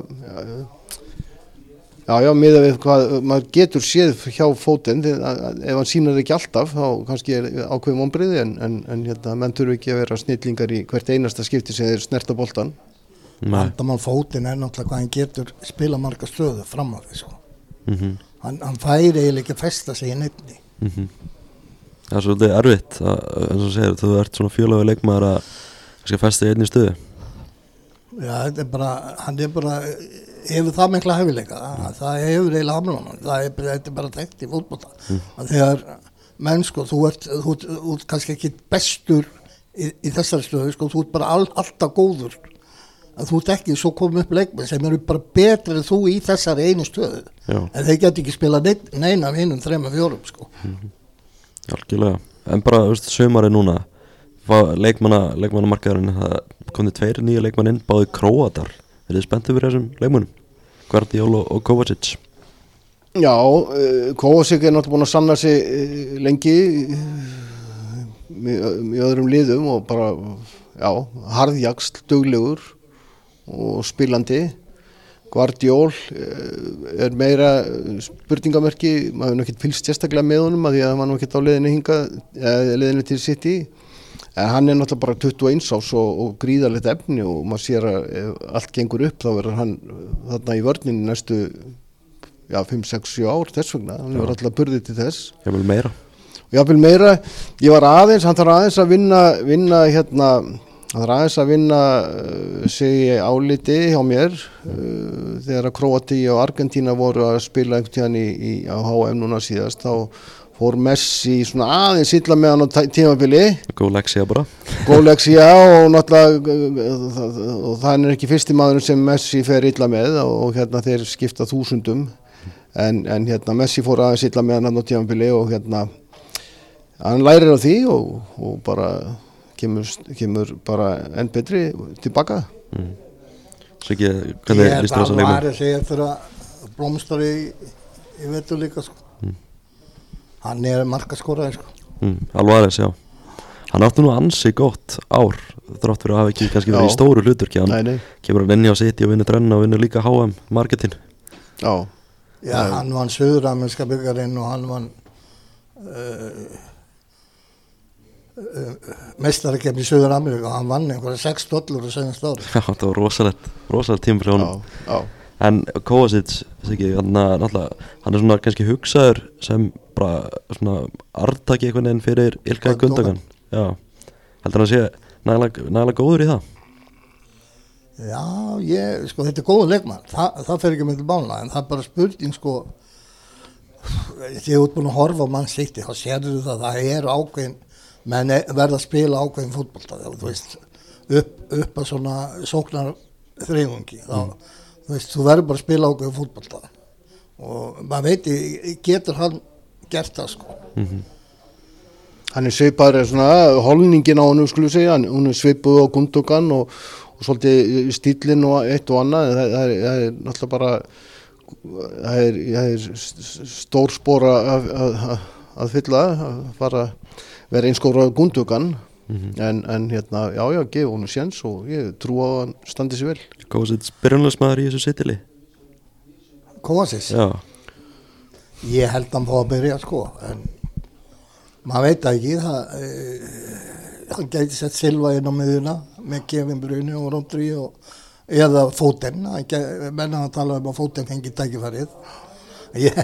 Speaker 3: já, já, miða við hvað maður getur séð hjá fóten ef hann sínar ekki alltaf þá kannski er ákveðum ombriði en, en, en hérna, menn þurfu ekki að vera snillingar í hvert einasta skipti sem þeir snerta boltan
Speaker 1: Nei,
Speaker 2: vandamál fótinn er náttúrulega hvað hann getur spila marga stöðu fram á því sko.
Speaker 1: Mhm,
Speaker 2: hann, hann færi eiginlega ekki að festa sig í nefni
Speaker 1: mhm Það er svolítið erfitt að, eins og segir, þú ert svona fjölaðu leikmaður að kannski í einni stöðu.
Speaker 2: Já, þetta er bara, hann er bara hefur það mikla hefileika það hefur eiginlega hamlun hann það er, er bara þekkt í fótbolta. Að þegar menn sko, þú ert, þú, ert- þú ert kannski ekki bestur í, í þessari stöðu, sko, þú ert bara all, alltaf góður. Að þú ert ekki svo komið upp leikmenn sem eru bara betri en þú í þessari einu stöðu.
Speaker 1: Já.
Speaker 2: en þeir get ekki spila neina, neina af hinnum þrema fjórum sko
Speaker 1: Algjörlega, en bara, veist, sömari núna leikmanna, leikmannamarkaðurinn það komið tveir nýja leikmann inn báði króatar, er þið spenntið fyrir þessum leikmannum Guardiol og, Kovacic.
Speaker 3: Já, uh, Kovacic er náttúrulega búin að sanna sig uh, lengi uh, í öðrum liðum og bara, já, harðjagsl, duglegur og spilandi. Guardiol uh, er meira uh, spurningamerki, maður hefur nokkið fylgst sérstaklega með honum að því að hann var nokkið á leiðinu hinga, eða leiðinu til City. En hann er náttúrulega bara 21 ás og, og gríðarlegt efni og maður sér að ef allt gengur upp þá verður hann þarna í vörninu næstu já, 5, 6, 7 ár þess vegna, hann hefur alltaf burðið til þess.
Speaker 1: Ég vil meira.
Speaker 3: Og jáfnvel meira, ég var aðeins hann þarf aðeins að vinna, vinna hérna, hann þarf aðeins að vinna uh, sig áliti hjá mér uh, þegar að Kroati og Argentína voru að spila einhvern tíðan í, í, á HM núna síðast, þá fór Messi svona aðeins illa með hann á tímabili.
Speaker 1: Góð leksía bara.
Speaker 3: Gólex, já, og náttúrulega það- og það er ekki fyrsti maður sem Messi fer illa með og, hérna þeir skipta þúsundum. En, en hérna Messi fór aðeins illa með hann á tímanbili og hérna hann lærir á því og, og bara kemur, kemur bara enn betri tilbaka.
Speaker 1: Mm. Svo ekki, hvernig
Speaker 2: Ég er
Speaker 1: líst þér þessa
Speaker 2: alveg
Speaker 1: leikmann?
Speaker 2: aðrið segja eftir að blómstar í, í vetur líka sko. hann er markaskoraði sko.
Speaker 1: Mm, alveg aðeins, já. Hann átti nú ansi gott ár þrátt fyrir að hafa ekki kannski verið í stóru hluturki hann
Speaker 3: Nei, nei,
Speaker 1: kemur hann inni á City og vinnur drenna og vinnur líka HM marketin
Speaker 3: já,
Speaker 2: Já, hann vann söðuramerska byggarinn og hann vann uh, mestarakefni í Söður-Ameríku og hann vann einhverja 6 dollur á senast ári.
Speaker 1: Já, það var rosalegt, rosalegt tíma fyrir honum.
Speaker 3: Já, já,
Speaker 1: En Kovacic, Siggi, hann, er er svona kannski hugsaður sem bara svona artaki einhvern veginn fyrir Ilkay. Gundogan. Já, heldur hann að sé nægilega, góður í það?
Speaker 2: Já, ég, sko, þetta er góða leikmann Þa, það fer ekki með til bána en það er bara spurning sko þegar þú ert búin að horfa á mann sýtti þá sérðu það að það er ákveðin menn er- verða að spila ákveðin þú veist, upp, upp að svona sóknar þreyfungi þá, þú veist, þú verður bara að spila ákveðin fótbolta. Og maður veit, getur hann gert það sko?
Speaker 3: Hann er svipaður svona holningin á honum skulum segja, hann, er svipuð á Gundogan og, og svolítið stílinn og eitt og annað, það, það, er, það er náttúrulega bara það er, það er stór spóra að, að, að, að fylla að fara vera einskóra á Gundogan. En, en hérna, já já, gefa honum séns og ég trú á að hann standi sér vel.
Speaker 1: Kovacic byrjunlegsmaður í þessu sitili
Speaker 2: Kovacis,
Speaker 1: Já,
Speaker 2: ég held hann fá að byrja sko en maður veit ekki það e, hann gæti sett Silva inn á miðuna með Kevin Bruni og og eða Fóten menna að tala um að Fóten fengi tækifærið. Ég,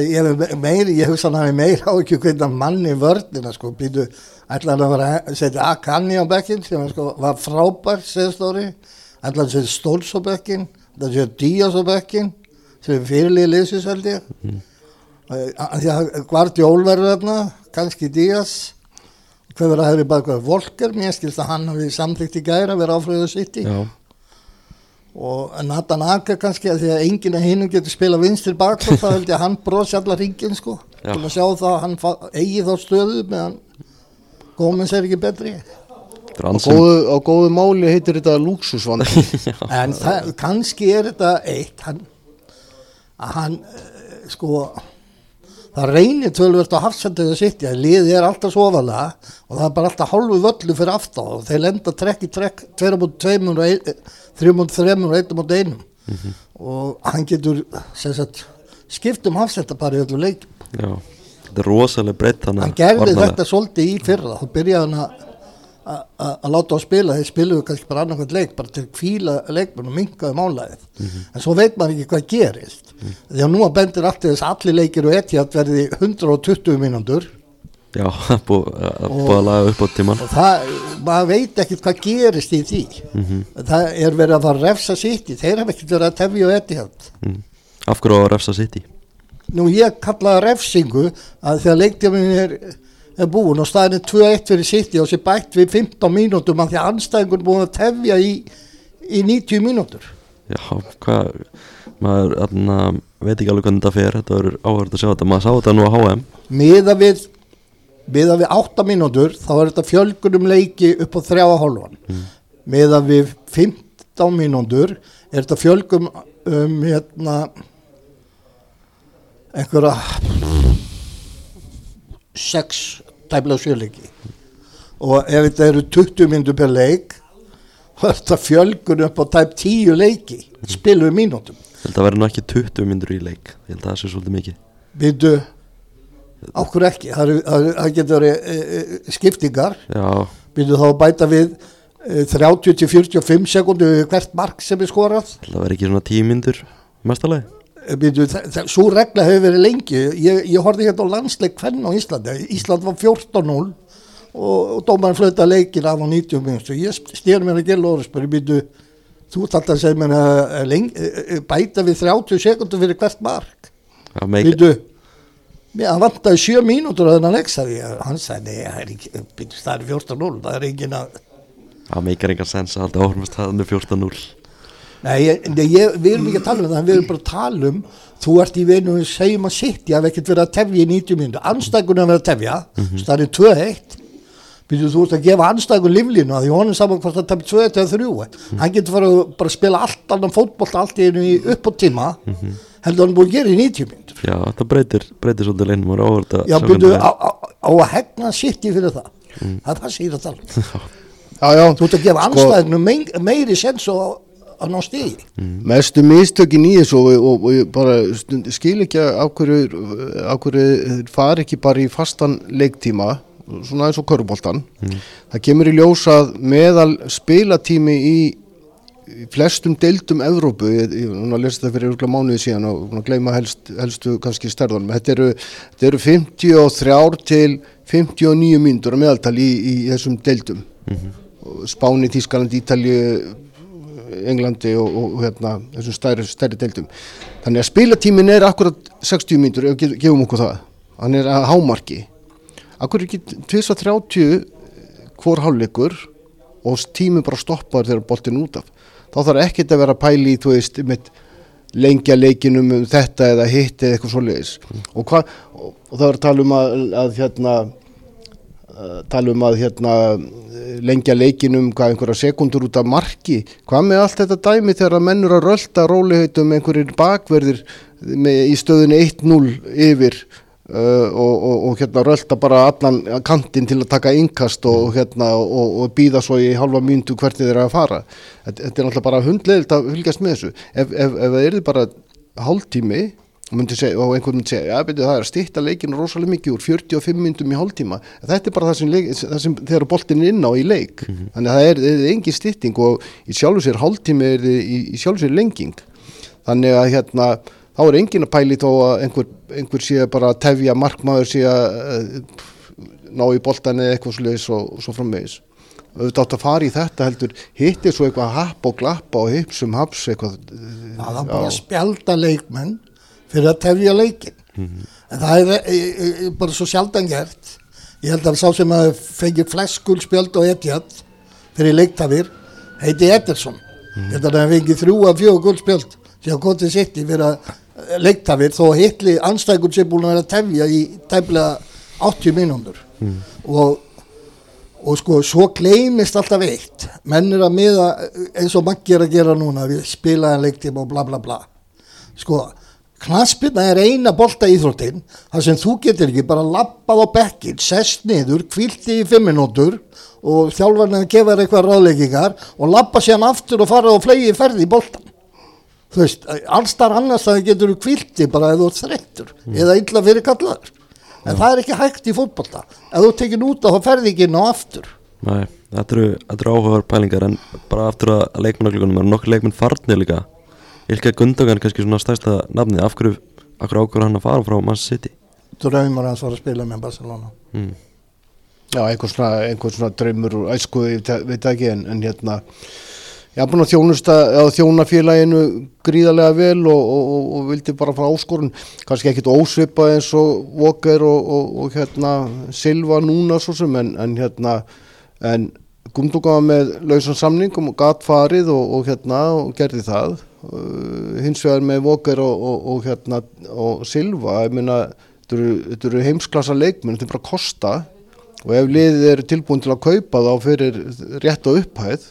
Speaker 2: ég, hef meiri, ég hugsa hann hafi meira á ekki hvernig manni vörnina sko býtu ætla hann að vera að setja Akani á bekkin sem sko, var frábær séðst ári ætla hann að setja Stóls á bekkin ætla hann að setja Díaz á bekkin sem er fyrirlið liðsins held ég. Því að Guardiol verður þarna kannski Díaz. Hver verður að hefði bara Volker? Mér skilst að hann hafi samþygt í gæra að vera áfröðu sitt í og Nathan Aka kannski að því að enginn að hinum getur spila vinstir bakflóð þá held ég að hann brosi allar ringin sko. Til að sjá það að hann eigi þá stöðu meðan Gómins er ekki betri.
Speaker 3: Á góðu, á góðu máli heitir þetta lúksusvandi.
Speaker 2: en það, kannski er þetta eitt hann, að hann eh, sko það reynir tölvöld á hafsendið að sitja liðið er alltaf sofalega og það er bara alltaf hálfu völlu fyrir aftan og þeir lenda trekk í trekk tveira mútið tveimur og ein- þrjú mútið þreimur og hann getur sagt, skipt um hafsendapari í öllu leik
Speaker 1: já, þetta er rosalega breytt
Speaker 2: hann gerði þetta svolítið í fyrra þá byrjaði hann að að- að að láta á spila, þeir spiluðu kannski bara annarkvæmt leik, bara til að kvíla leikmenn og minkaði málaðið, en svo veit maður ekki hvað gerist, því að nú að bendir allt þess að allir leikir og etjart verði 120 mínútur.
Speaker 1: Já, það búið að búið að laga upp á tíman
Speaker 2: og það, maður veit ekkert hvað gerist í því, það er verið að fara að refsa sitt í, þeir hafa ekkert verið að tefja og etjart
Speaker 1: mm. af hverju að refsa sitt í
Speaker 2: Nú ég kallaði refsingu að þegar leiktíðan er, er búin og staðin er 2-1 fyrir City og sér bætt við 15 mínútum að því að anstæðingur er búin að tefja í, í 90 mínútur.
Speaker 1: já, hvað maður atna, veit ekki alveg hvernig þetta fer þetta verður áhverð að sjá þetta, maður sá þetta nú á HM
Speaker 2: Miða við, miða við 8 mínútur þá er þetta fjölgunum leiki upp á 3,5. Mm. Miða við 15 mínútur er þetta fjölgum um hérna einhverja 6 tæmlega sjöleiki og ef þetta eru 20 mínútur per leik þá er þetta fjölgun upp á tæp 10 leiki spilu við mínútum.
Speaker 1: Að verður nú ekki 20 myndur í leik. Ég held að það sé svolítið mikið.
Speaker 2: Býtu, ákveð ekki, það, það, það getur verið e, e, skiptingar, býtu þá bæta við e, 30 til 45 sekundu hvert mark sem er skorað,
Speaker 1: ég held að verður ekki svona 10 myndur Mestalagi
Speaker 2: e, svo regla hefur verið lengi, ég, ég horfði hérna á landsleik hvern á Íslandi, Ísland var 14-0 og, og dómarinn flöta leikin af á 90 minnstu, ég stýr mér að gera og spyrir, býtu, þú ert alltaf að segja mér að að leng- e, e, bæta við 30 sekundu fyrir hvert mark. Mér, hann vantaði sjö mínútur að sagði ég, hann sagði, það er ekki, býtu, það er 14-0, það er engin að,
Speaker 1: það meikar engan sens að að staðan er 14-0
Speaker 2: nei, ég, við erum ekki að tala um það, við erum bara að tala um, þú ert í veinu, segjum að sitt, ég hef ekkert verið að tefja í 90 mínútur, anstækunum að vera að tefja, það er 2-1, býtu, þú ert að gefa anstækun livlinu að því honum saman hvort það tefja 2-1 eða 3 hann getur farið að bara spila allt annan fótbolt allt í einu í upp á tíma, heldur hann búið að gera í 90 mínútur.
Speaker 1: Já, það breytir, breytir svolítið leinum og er áhverð að
Speaker 2: Já,
Speaker 1: hvernig
Speaker 2: á, á, á að hegna sitt í fyrir það. Það er það sem ég er að tala um.
Speaker 3: Já, já,
Speaker 2: þú ert að gefa
Speaker 3: Sko-
Speaker 2: anstæðinu meir, meiri sens og að ná stigi.
Speaker 3: Mestu mistökin í þessu og, og, og ég bara stund, skil ekki af hverju, af hverju fari ekki bara í fastan leiktíma svona eins og köruboltan það kemur í ljós að meðal spilatími í flestum deildum Evrópu, ég, ég að lesa það fyrir mánuði síðan og gleyma helst, helstu kannski stærðanum, þetta eru, þetta eru 53 til 59 mínútur að meðaltali í, í þessum deildum. Og Spáni, Tískaland, Ítalju Englandi og, og, og hérna, þessum stærri, stærri deildum. Þannig að spilatímin er akkurat 60 mínútur, ef við gefum okkur það. Hann er að hámarki. Akkur ekki 230 hvor hálfleikur og tími bara stoppar þegar boltin út af. Þá þarf ekkert að vera pæli í, þú veist, með lengja leikinum um þetta eða hitt eða eitthvað svoleiðis. Hva, og, og það er að tala um að, að hérna, tala um að hérna, lengja leikinum einhverja sekundur út af marki. Hvað með allt þetta dæmi þegar mennur að rölda rólihautum einhverjir bakverðir með, í stöðinu 1-0 yfir uh, og, og, og hérna rölda bara allan kantinn til að taka innkast og, hérna, og, býða svo í halva myndu hvernig þeir eru að fara. Þetta, þetta er náttúrulega bara hundleilt að fylgjast með þessu. Ef, ef, ef það er bara hálftími segja, og einhvern myndi segja, ja, beti, það er að stýtta leikinu rosalega mikið úr 45 myndum í hálftíma. En þetta er bara það sem, leik, það sem þegar boltin er inn á í leik. Þannig að það er, það er engin stýtting og í sjálfu sér hálftími er í, í sjálfu sér lenging. Þannig að hérna þá er engin að pæli þó að einhver, einhver sé bara að tefja markmaður sé að uh, ná í boltan eða eitthvað svoleiðis og, og svo framvegis. Auðvitað átt að fara í þetta heldur hittir svo eitthvað happ og glappa og hipsum haps eitthvað
Speaker 2: það er bara að spjalda leikmenn fyrir að tefja leikin
Speaker 1: Mhm.
Speaker 2: en það er e, e, bara svo sjaldan gert. Ég held að sá sem að fengi flest guldspjöld og etjad fyrir leiktafir heiti Ederson. Ég held að það fengi þrjú af fjögur guldspjöld sem kom til sitt í fyrir að leiktafir þó hitli anstækur sem búin að vera að tefja í tæmlega 80 mínúndur og og sko svo gleymist alltaf eitt. Menn er að miða eins og maggi er að gera núna við spilaðan leiktíma og bla bla bla. Sko knaspina er eina bolta íþróttin þar sem þú getur ekki bara lappað á bekkin, sest niður, kvilti í fimm minútur og þjálfarni að gefa þér eitthvað ráðleggingar og lappa sér aftur og fara og flegi ferði í boltan þú veist, allstar annars það getur kvilti bara ert þreyttur eða illa fyrir kallaður en það er ekki hægt í fótbolta. Ef þú tekir út á það ferði ekki inn á aftur.
Speaker 1: Nei, þetta eru, áhugaður pælingar en bara aftur að leikmannaglíkunum er nokkur leikmenn farnir líka Ilka Gundogan kannski svona stærsta nafni af hverju, af hverju ákvörðu hann að fara frá Man City?
Speaker 2: Draumar hans var að spila með Barcelona.
Speaker 1: Mm.
Speaker 3: Já, einhvern svona, einhvern svona draumur og æsku, ég veit- ekki, en, en hérna, ég haf búin að þjónusta, eða þjóna félaginu gríðarlega vel og, og, og, og vildi bara fara áskorun, kannski ekkit ósvipa eins og Walker og, og, og hérna Silva núna svo sem, en, en hérna, en Gumduga var með lausan samningum og gat farið og, og hérna og gerði það, uh, hins vegar með Walker og, og, og hérna og Silva, ég meina, þetta eru, heimsklassa leikmenn, þetta er bara að kosta. Og ef liðið eru tilbúin til að kaupa þá fyrir rétt og upphæð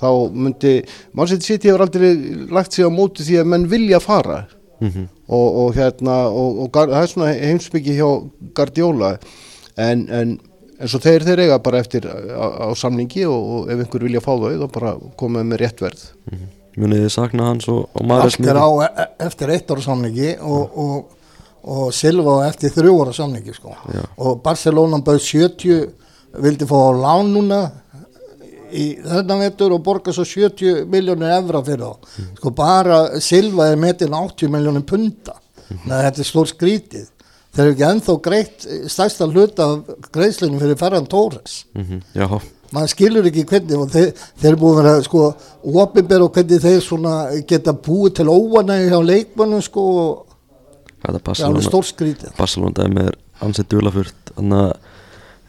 Speaker 3: þá myndi, mannsett sitt hefur aldrei lagt sig á móti því að menn vilja fara.
Speaker 1: Mm
Speaker 3: og, og hérna og, það er svona heimsbyggi hjá Guardiola. En, en eins og þeir þeir eiga bara eftir á, á samningi og, og ef einhver vilja fá þau þá bara koma með rétt verð.
Speaker 1: Munið þið sakna hans og, og Mares
Speaker 2: allt er á e- e- eftir eitt ára samningi og, og, og Silva eftir þrjú ára samningi sko.
Speaker 1: Já.
Speaker 2: og Barcelona bauð 70 vildi fá á lán núna í þennan vettur og borga svo 70 miljónir evra fyrir þá. Sko bara Silva er metin 80 miljónir punta. Þannig að þetta er stór skrítið þeir eru ekki ennþá greitt stærsta hluta af greiðslunum fyrir Ferran Torres.
Speaker 1: Mm Já,
Speaker 2: maður skilur ekki hvernig og þeir, þeir eru búin að vera sko opinber og hvernig þeir svona geta búið til óanægi hjá leikmannum sko og það er alveg
Speaker 1: Barcelona
Speaker 2: stór skrítið
Speaker 1: Barcelona dæmi er ansett dulafurt þannig að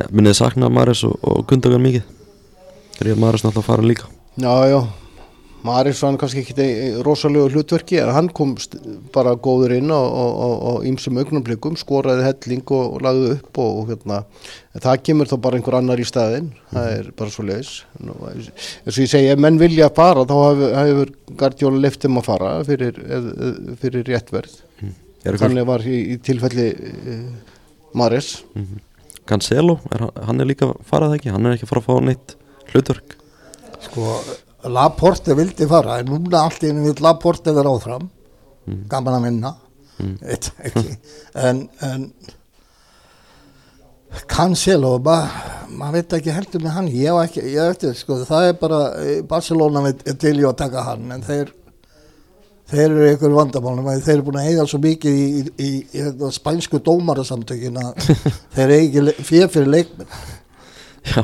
Speaker 1: ja, munið þið sakna Mares og, og Gundogan mikið? Þegar ég Mares náttúrulega fara líka.
Speaker 3: Já, já Maris var kannski ekki rosalegu hlutverki en hann kom bara góður inn á ýmsum augnablikum skoraði helling og, og lagði upp og, og hérna, en það kemur þá bara einhver annar í staðinn, það er bara svo leiðis. Eins og ég segi, ef menn vilja fara þá hefur, hefur Gardiola left þeim að fara fyrir, fyrir réttverð.
Speaker 1: Er eitthvað,
Speaker 3: þannig var í, í tilfelli uh, Maris
Speaker 1: Cancelo, er, hann- hann er líka farað ekki? Hann er ekki að fara að fá neitt hlutverk.
Speaker 2: Sko Laporte vildi fara en núna allt í einu vil Laporte vera áfram. Gaman að minna Veit ekki. En, en Cancelo maður veit ekki heldur með hann. Ég hef ekki, ég eftir, sko það er bara eh, Barcelona veit- til í að taka hann en þeir þeir eru ykkur vandamálum. Þeir eru búin að eiga svo mikið í, í, í, í þetta spænsku dómarasamtökin að þeir eigi fyrir fyrir leikmenn.
Speaker 1: Já,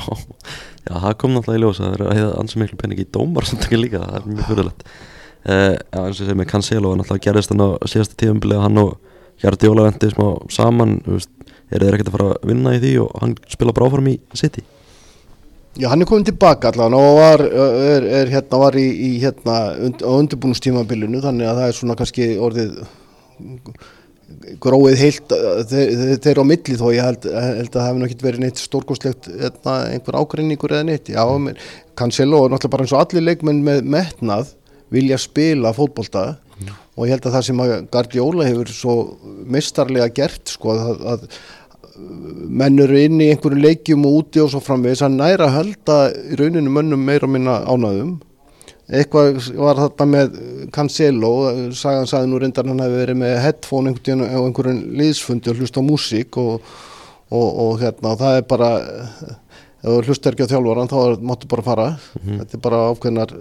Speaker 1: já, það kom náttúrulega í ljós að það er að heiða ansið miklu penning í dómar samtökin líka, það er mjög fyrirlegt uh, Já, eins og ég segi með Cancelo og náttúrulega gerðist hann á síðasta tíðumbilið hann og Gjardi Óla vendi smá saman er þeir ekkert að fara að vinna í því og hann spila bara áfram í City?
Speaker 3: Já, hann er komin tilbaka allan og var, er, er, hérna, var í, í hérna, und, á undirbúnustímabilinu þannig að það er svona kannski orðið gróið heilt uh, þeir, þeir, þeir á milli þó ég held, held að það hefði náttúrulega verið neitt stórkostlegt hérna, einhver ágreiningur eða neitt. Já, menn, Cancelo er náttúrulega bara eins og allir leikmenn með metnað vilja spila fótbolta og ég held að það sem að Guardiola hefur svo mistarlega gert sko að, að menn eru inn í einhverju leikjum og úti og svo framvegis hann næra að halda í rauninu mönnum meira minna ánæðum eitthvað var þetta með Cancelo sagan sagði nú reyndar hann hefði verið með headphone einhvern á einhverjum liðsfundi og hlusta á músík og, og, og hérna og það er bara ef þú hlustar ekki á þjálfaran þá er- máttu bara fara. Þetta er bara ákveðnar,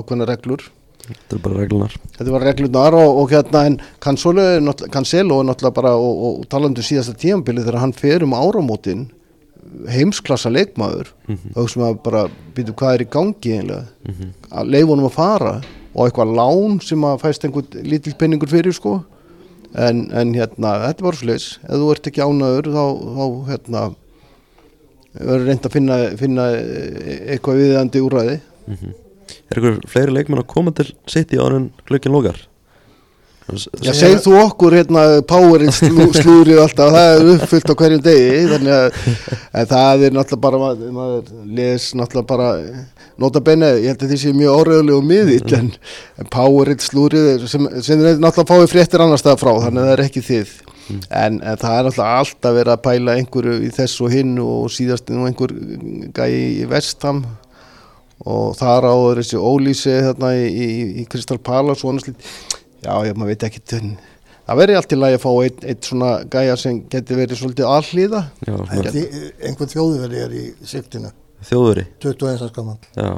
Speaker 3: ákveðnar reglur.
Speaker 1: Þetta er bara reglunar
Speaker 3: Þetta var reglunar og, og hérna en Cancelo er náttúrulega, er bara og, talandi um síðasta tímanbili þegar hann fer um áramótin heimsklassa leikmaður og hugsa maður bara býtu hvað er í gangi eiginlega? Að leifa honum að fara og eitthvað lán sem að fæst einhvern lítill penningur fyrir sko. En, en hérna, þetta er bara slis ef þú ert ekki ánaður þá, þá hérna verður reynd að finna, finna eitthvað viðandi úræði
Speaker 1: Er eitthvað fleiri leikmenn að koma til sitt í áður en glögginn lokar?
Speaker 3: Já, segð þú okkur hérna powerinn slú, slúrið alltaf, það er uppfyllt á hverjum degi þannig að það er náttúrulega bara, maður, maður les náttúrulega bara, nota bene ég held að því sé mjög óreðuleg og miðill en, en powerinn slúrið sem, sem er náttúrulega fáið fréttir annar stað frá þannig að það er ekki þið. En, en það er náttúrulega alltaf verið að pæla einhverju í þess og hinn og síðast nú einhver gæi í vestam og þar áður þessi ólýsi þarna í, í, í Crystal Palace og annars lít já, ég maður veit ekki það verður allt í lagi að fá eitt, eitt svona gæja sem geti verið svolítið allíða
Speaker 2: einhvern þjóðveri er í siktinu
Speaker 1: þjóðveri
Speaker 2: 21. skaman
Speaker 1: Já,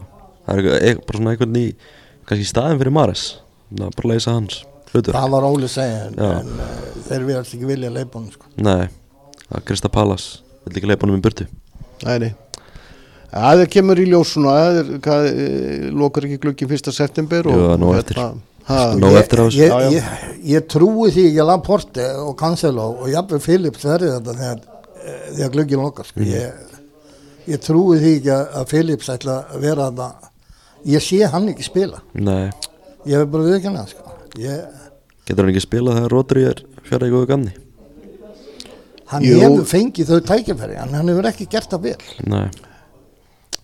Speaker 1: það er bara svona einhvern í kannski staðin fyrir Mares Það er bara að leysa hans hlutur
Speaker 2: það var Óli segja en, en uh, þeir verðast ekki vilja leipa hann sko.
Speaker 1: Nei, Krista Palas Vill ekki leipa hann um í burtu
Speaker 3: Nei, nei. Það kemur í ljós svona, það er, hvað, e, lokar ekki glukkin 1. september
Speaker 1: Jú, það er Nóg
Speaker 2: ég, ég, ég, ég trúi því ekki að Laporte og Cancelo og jafnveg Philips verði þetta þegar, eh, þegar glöggin okkar sko. ég, ég trúi því ekki að að Philips ætla að vera þetta ég sé hann ekki spila.
Speaker 1: Nei,
Speaker 2: ég hef bara viðkjörna sko. ég,
Speaker 1: getur hann ekki spilað þegar Rodri er fjara í góðu gamni?
Speaker 2: Hann
Speaker 3: Jú.
Speaker 2: hefur fengið þau tækifæri en hann hefur ekki gert það vel.
Speaker 1: Nei,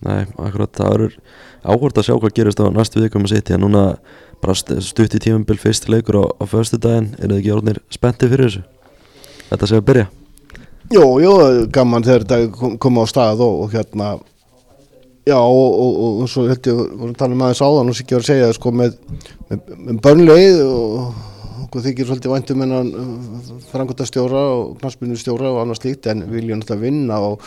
Speaker 1: nei, akkurat það verður áhvert að sjá hvað gerist á næstu vikum að sitja. Núna bara st- stutt í tímambil fyrst leikur á, á föstu daginn er þið ekki orðnir spenntið fyrir þessu? Þetta sé að byrja.
Speaker 3: Jú, jú, gaman þegar þetta kom, kom á stað og, og hérna Já, og, og, og, svo held ég, að tala um aðeins áðan og sér ekki að segja, sko, með, með, með börnleið og okkur þykir svolítið væntum en frangota stjóra og knastbyrnu stjóra og annars slíkt en viljum náttúrulega vinna og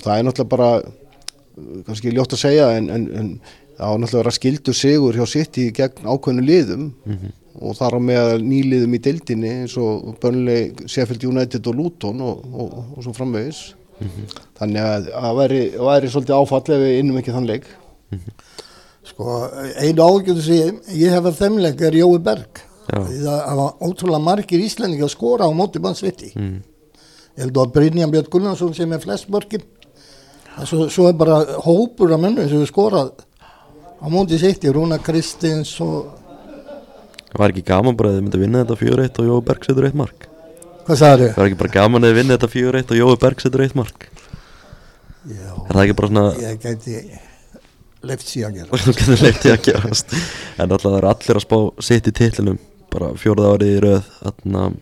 Speaker 3: það er náttúrulega bara uh, kannski ljótt að segja en, en, en það á náttúrulega skildur sigur hjá sitt í gegn ákveðnu liðum. Og þar á með nýliðum í deildinni eins og börnleg Sheffield United og Luton og, og, og svo framvegis. Þannig að það væri, væri svolítið áfall ef við innum ekki þann leik.
Speaker 2: Sko, einu ágjörðu sem ég, ég hef að þeimleik er Jói Berg. Það hafa ótrúlega margir íslendingi að skora á móti bannsviti
Speaker 1: mm.
Speaker 2: ég held að Brynjan Björn Gunnarsson sem er flest mörkin. En svo, svo er bara hópur af mönnum sem er skorað á móti sitt í Rúna Kristins og
Speaker 1: var ekki gaman bara að þið myndi vinna þetta 4-1 og Jói Berg setur eitt mark?
Speaker 2: Hvað sagður
Speaker 1: Það var ekki bara gaman að þið vinna þetta 4-1 og Jói Berg setur eitt mark?
Speaker 2: Já,
Speaker 1: Er það ekki bara svona
Speaker 2: ég gæti leift síðan gera.
Speaker 1: Og þú getur leitt í að gerast. En alltaf það eru allir að spá sitt í titlinum bara fjórða árið í röð þannig að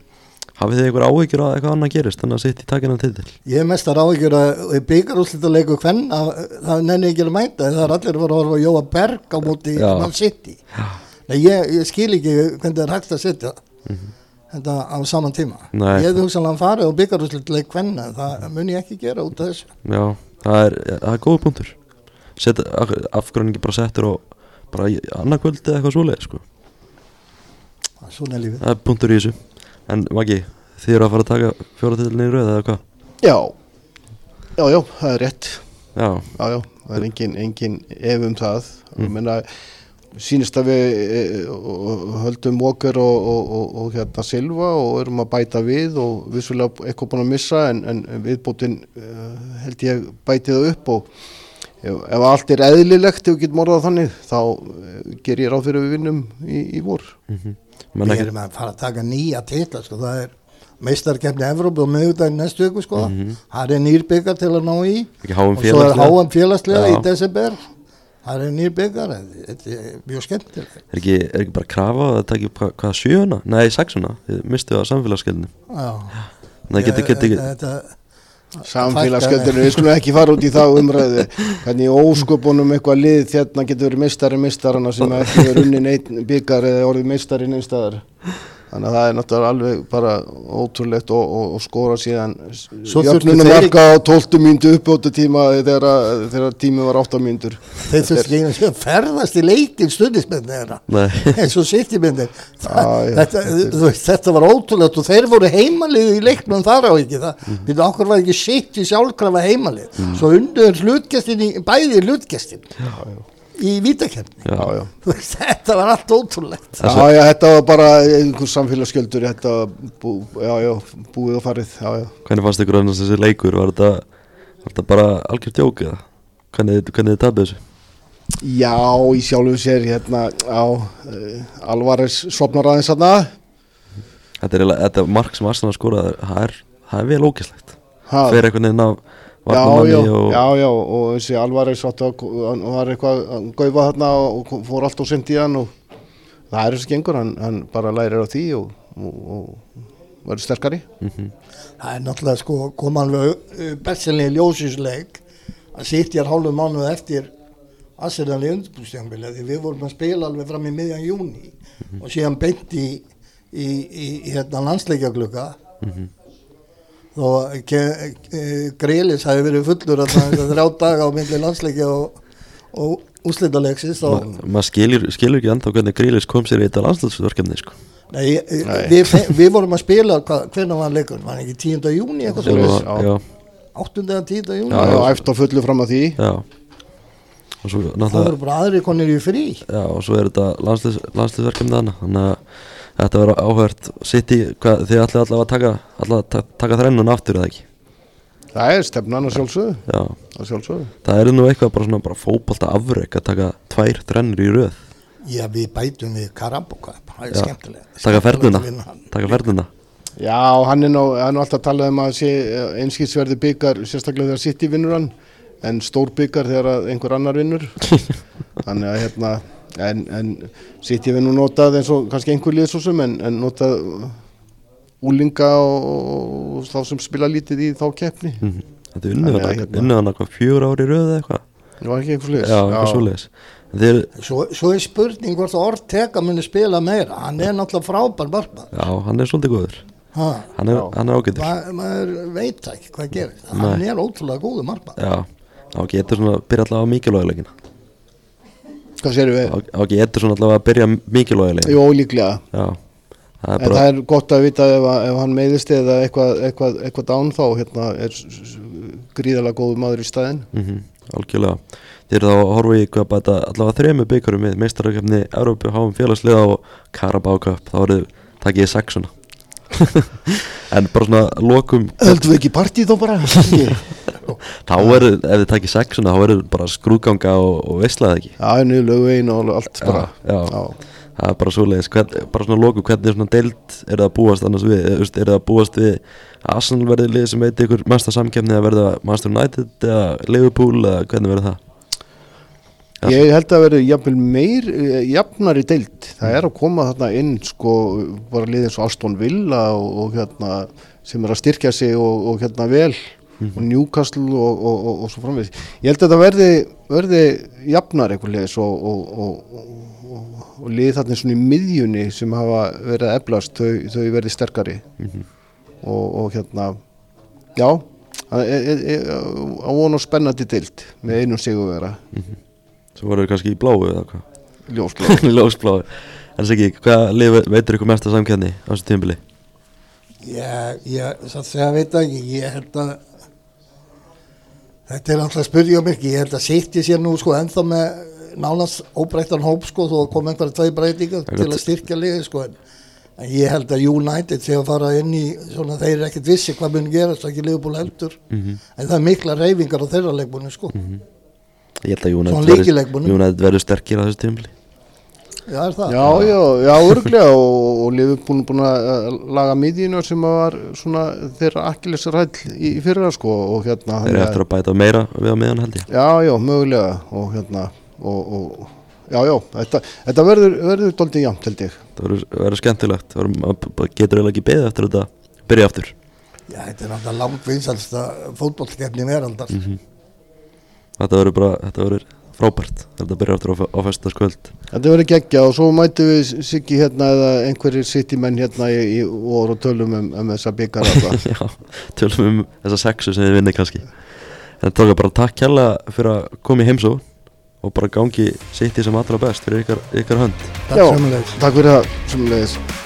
Speaker 1: hafið þið einhver áhyggjur að eitthvað annað gerist þannig að sitt í takinna titil?
Speaker 2: Ég er mest að ráðgjör að byggarúslit að leiku hvern að það nenni ekki að mæta það er allir að fara að horfa á Jóa Berg á móti
Speaker 1: Já.
Speaker 2: mann sitt í ég, ég skil ekki hvernig það er hægt að setja þetta á saman tíma.
Speaker 1: Nei.
Speaker 2: Ég hefði hugsanlega farið á byggarúslit leik hvern það mun ég ekki gera út af þessu.
Speaker 1: Já, það er, það er góð punktur. Set, afgrunningi bara settur og bara í annað kvöld eða eitthvað svoleið sko.
Speaker 2: Svona er lífið.
Speaker 1: Það er punktur í þessu en Maggi, þið eru að fara að taka fjóra titilinni í röð eða hvað?
Speaker 3: Já, já, já, það er rétt.
Speaker 1: Já,
Speaker 3: Já, já, það er engin, engin ef um það. Mm. menna, sínist að við e, og höldum Walker og, og, og, og hérna Silva og erum að bæta við og vissulega eitthvað búin að missa en, en viðbótin uh, held ég bæti það upp og ef, allt er eðlilegt ef við getum orðað þannig þá ger ég ráð fyrir við vinnum í, í vor.
Speaker 1: Mm menn
Speaker 2: Við
Speaker 1: ekki
Speaker 2: erum að fara að taka nýja titla sko. það er meistarkefni Evrópu og miðugdæðin næstu ykkur sko. það er nýr byggar til að ná í
Speaker 1: ekki
Speaker 2: og svo er háam félagslega
Speaker 1: Já.
Speaker 2: í desember það er nýr byggar þetta er mjög skemmtilegt
Speaker 1: er ekki, er ekki bara krafa að það taki hvað, hvað sjöuna, nei sexuna þið mistu það samfélagsskildinu
Speaker 2: Já.
Speaker 1: það getur,
Speaker 2: þetta,
Speaker 3: Samfélagsgjöldinu, við skulum ekki fara út í þá umræðu. Í ósköpunum eitthvað lið þérna getur verið mistari mistarana sem ekki verið einn byggar eða orðið mistari neinstæðar þannig að það er náttúrulega alveg bara ótrúlegt og, og, og skora síðan jöfnunum marka á 12 mínútu uppbótu tíma þegar, þegar tími var 8 mínútur.
Speaker 2: Þeir þurftu ekki að ferðast í leikin stundismenn þeirra.
Speaker 1: Nei.
Speaker 2: Eins og
Speaker 3: já.
Speaker 2: þetta, þetta var ótrúlegt og þeir voru heimalið í leiknum þar á ekki það, mm. við okkur var ekki sitt í sjálfkrafa heimalið svo undur hlutgestin í, bæði vítakefni
Speaker 1: Já,
Speaker 3: Já, já.
Speaker 2: Þú veist, þetta var allt ótrúlegt
Speaker 3: Já, já, þetta var bara einhver samfélagsskjöldur, þetta var bú, já, já, búið og farið, já, já.
Speaker 1: Hvernig fannst ykkur annars þessi leikur? Var þetta, var þetta bara algjört jók eða? Hvernig, hvernig þið tapið þessu?
Speaker 3: Já, í sjálfu sér, hérna, já, uh, Alvarez sopnar aðeins aðna.
Speaker 1: Þetta er þetta mark sem Arsenal skoraði það er, það er vel ógislegt
Speaker 3: Ha,
Speaker 1: Fyrir einhvern veginn af
Speaker 3: Já, já,
Speaker 1: og
Speaker 3: já, já, og þessi Alvarez hann var eitthvað að gaufa þarna og fór allt og sendi hann og það er þessi gengur, hann, hann bara lærir á því og, og, og verður sterkari.
Speaker 1: Mhm.
Speaker 2: það er náttúrulega sko kom alveg bestinlega ljósinsleik að sitja hálfu mánuð eftir Arsenal í undirbústjánbili því við vorum að spila alveg fram í miðjan júni og síðan beint í, í, í, í hérna landsleikjagluga þó ke, e, Greilis hafi verið fullur það þrjá daga á myndli landsleikja og, og úslitaleiksins þá
Speaker 1: Ma- maður skilur, skilur ekki ennþá hvernig Grílis kom sér í þetta landslagsverkefni sko.
Speaker 2: Nei,
Speaker 3: Nei.
Speaker 2: Við, við vorum að spila hva, hvernig var leikur, var ekki 10. júni eitthvað
Speaker 3: Svoleiðis,
Speaker 2: svo
Speaker 1: já,
Speaker 3: já.
Speaker 1: já,
Speaker 2: 8. eða 10. júni
Speaker 3: Já, á fullu fram að því.
Speaker 1: já. og svo
Speaker 2: það
Speaker 1: náttúrulega
Speaker 2: voru bara aðri konir í frí
Speaker 1: já, og svo er þetta þannig þannig að þetta verður áhvert sitt í hvað þið ætlaði allavega að taka, allavega að ta- taka þrennun aftur eða ekki
Speaker 3: Það er stefnan að sjálfsögðu,
Speaker 1: já,
Speaker 3: að sjálfsögðu.
Speaker 1: það er nú eitthvað bara svona bara fótbalta afrek að taka tvær þrennur í röð
Speaker 2: Já, við bætum við Karaboka það er
Speaker 1: Já.
Speaker 2: skemmtilega
Speaker 1: taka
Speaker 2: hann.
Speaker 1: taka fernuna
Speaker 3: Já, hann er nú, hann er nú alltaf að tala um að sé einskýtsverði byggar, sérstaklega þegar City vinnur hann, en stór byggar þegar að einhver annar vinnur. Þannig að hérna, en, en City við nú notað eins og kannski einhver lið svo sem, en, en notað úlinga og, og þá sem spila lítið í þá keppni.
Speaker 1: Mhm. þetta er unnu
Speaker 3: Þannig að
Speaker 1: hana,
Speaker 3: hérna-
Speaker 1: unnu hana hvað fjör ári í röð eða eitthvað?
Speaker 3: Það var ekki einhver lið.
Speaker 1: já, eitthvað svoleiðis. En þeir,
Speaker 2: svo, svo er spurning hvort Ortega muni spila meira. Hann er náttúrulega frábær barba
Speaker 1: já, hann er svolítið góður.
Speaker 2: Ha,
Speaker 1: hann er, hann er ágættur
Speaker 2: ma, maður veit ekki hvað gerir
Speaker 1: Nei.
Speaker 2: hann er ótrúlega góðu marba
Speaker 1: já, á getur svona að byrja allavega mikilvægilegin
Speaker 3: Hvað sérum við?
Speaker 1: á getur svona allavega að byrja mikilvægilegin
Speaker 3: Jó, líklega.
Speaker 1: já, það
Speaker 3: En það er gott að vita ef, að- ef hann meiðist eða eitthvað, eitthvað, eitthvað dán þá hérna er gríðarlega góður maður í staðinn.
Speaker 1: mm algjörlega þeir eru þá að horfa í hvað bæta allavega þremu byggurum við meistarakefni Európu háum félagsliða og Carabao Cup þá eru takkið í sexuna en bara svona lokum
Speaker 3: Höldum við ekki partíð þá bara?
Speaker 1: þá eru, ef þið takkið sexuna þá eru bara skrúganga og, og veislaði ekki.
Speaker 3: Já, nú lögvegin og allt bara.
Speaker 1: já, það er bara svoleiðis. Hvern, bara svona lokum, hvernig svona deild er það að búast annars við, er það að búast við að Arsenal verði lið sem veit ykkur mesta samkefni eða verða Manchester United eða Liverpool eða hvernig verður það?
Speaker 3: Ég held að verði jafnvel meir, jafnari deild. Það er að koma þarna inn sko bara liðið og Aston Villa og, og hérna sem er að styrkja sig og, og hérna vel og Newcastle og, og, og, og svo framvegis. Ég held að þetta verði, verði jafnar einhver liðis og, og, og, og, og liðið þarna svona í miðjunni sem hafa verið að eflast, þau, þau verði sterkari. Og, og hérna, já, það er- er- er- á von og spennandi deild með einum sigurvera,
Speaker 1: svo verður kannski í bláu eða hvað?
Speaker 3: Ljósblá.
Speaker 1: ljósbláu en þess ekki, hvað lið veitur ykkur mesta samkefni á þessu tímbili
Speaker 2: ég, ég satt segja veit ekki ég held að þetta er alltaf að ekki ég held að sitt ég sér nú sko ennþá með nánast óbreyttan hóp sko þó að koma einhverja tvei breytingar
Speaker 1: er
Speaker 2: til að styrkja liði sko en, en ég held að United sé að fara inn í svona þeir eru ekkert vissi hvað mun gerast ekki liðbúl heldur.
Speaker 1: Mhm.
Speaker 2: en það er mikla reyfingar á þeirra leikbúinu sko.
Speaker 1: Ég held að United verður- sterkir á þessu tímbili
Speaker 2: já er það?
Speaker 3: Já, já, já, örglega og, og Liverpool búin að laga miðjuna sem að var svona þeirra akkilesræll í, í fyrra sko og hérna
Speaker 1: þeir eru eftir að bæta meira við á meðan held ég.
Speaker 3: Já, já, mögulega og hérna og, og já, já, þetta, þetta verður, verður doldið jæmt held ég.
Speaker 1: Það verður, verður skemmtilegt. Það getur eiginlega ekki beðið eftir þetta byrja aftur.
Speaker 2: Já þetta er náttúrulega langt vinsalsta fótbollskefni veraldar.
Speaker 1: Mhm. þetta verður bara, þetta verður frábært. Þetta byrja aftur á, á festaskvöld.
Speaker 3: Þetta verður geggja og svo mætum við Siggi hérna eða einhverjir sittimenn hérna í, í og og tölum um, um þessa byggar
Speaker 1: já, tölum um þessa sexu sem þið vinni kannski. En tóka bara takk kjalla fyrir að koma í heimsó og bara gangi sitt í sem allra best fyrir ykkar, ykkar hönd.
Speaker 2: Takk
Speaker 3: Já. Takk fyrir það,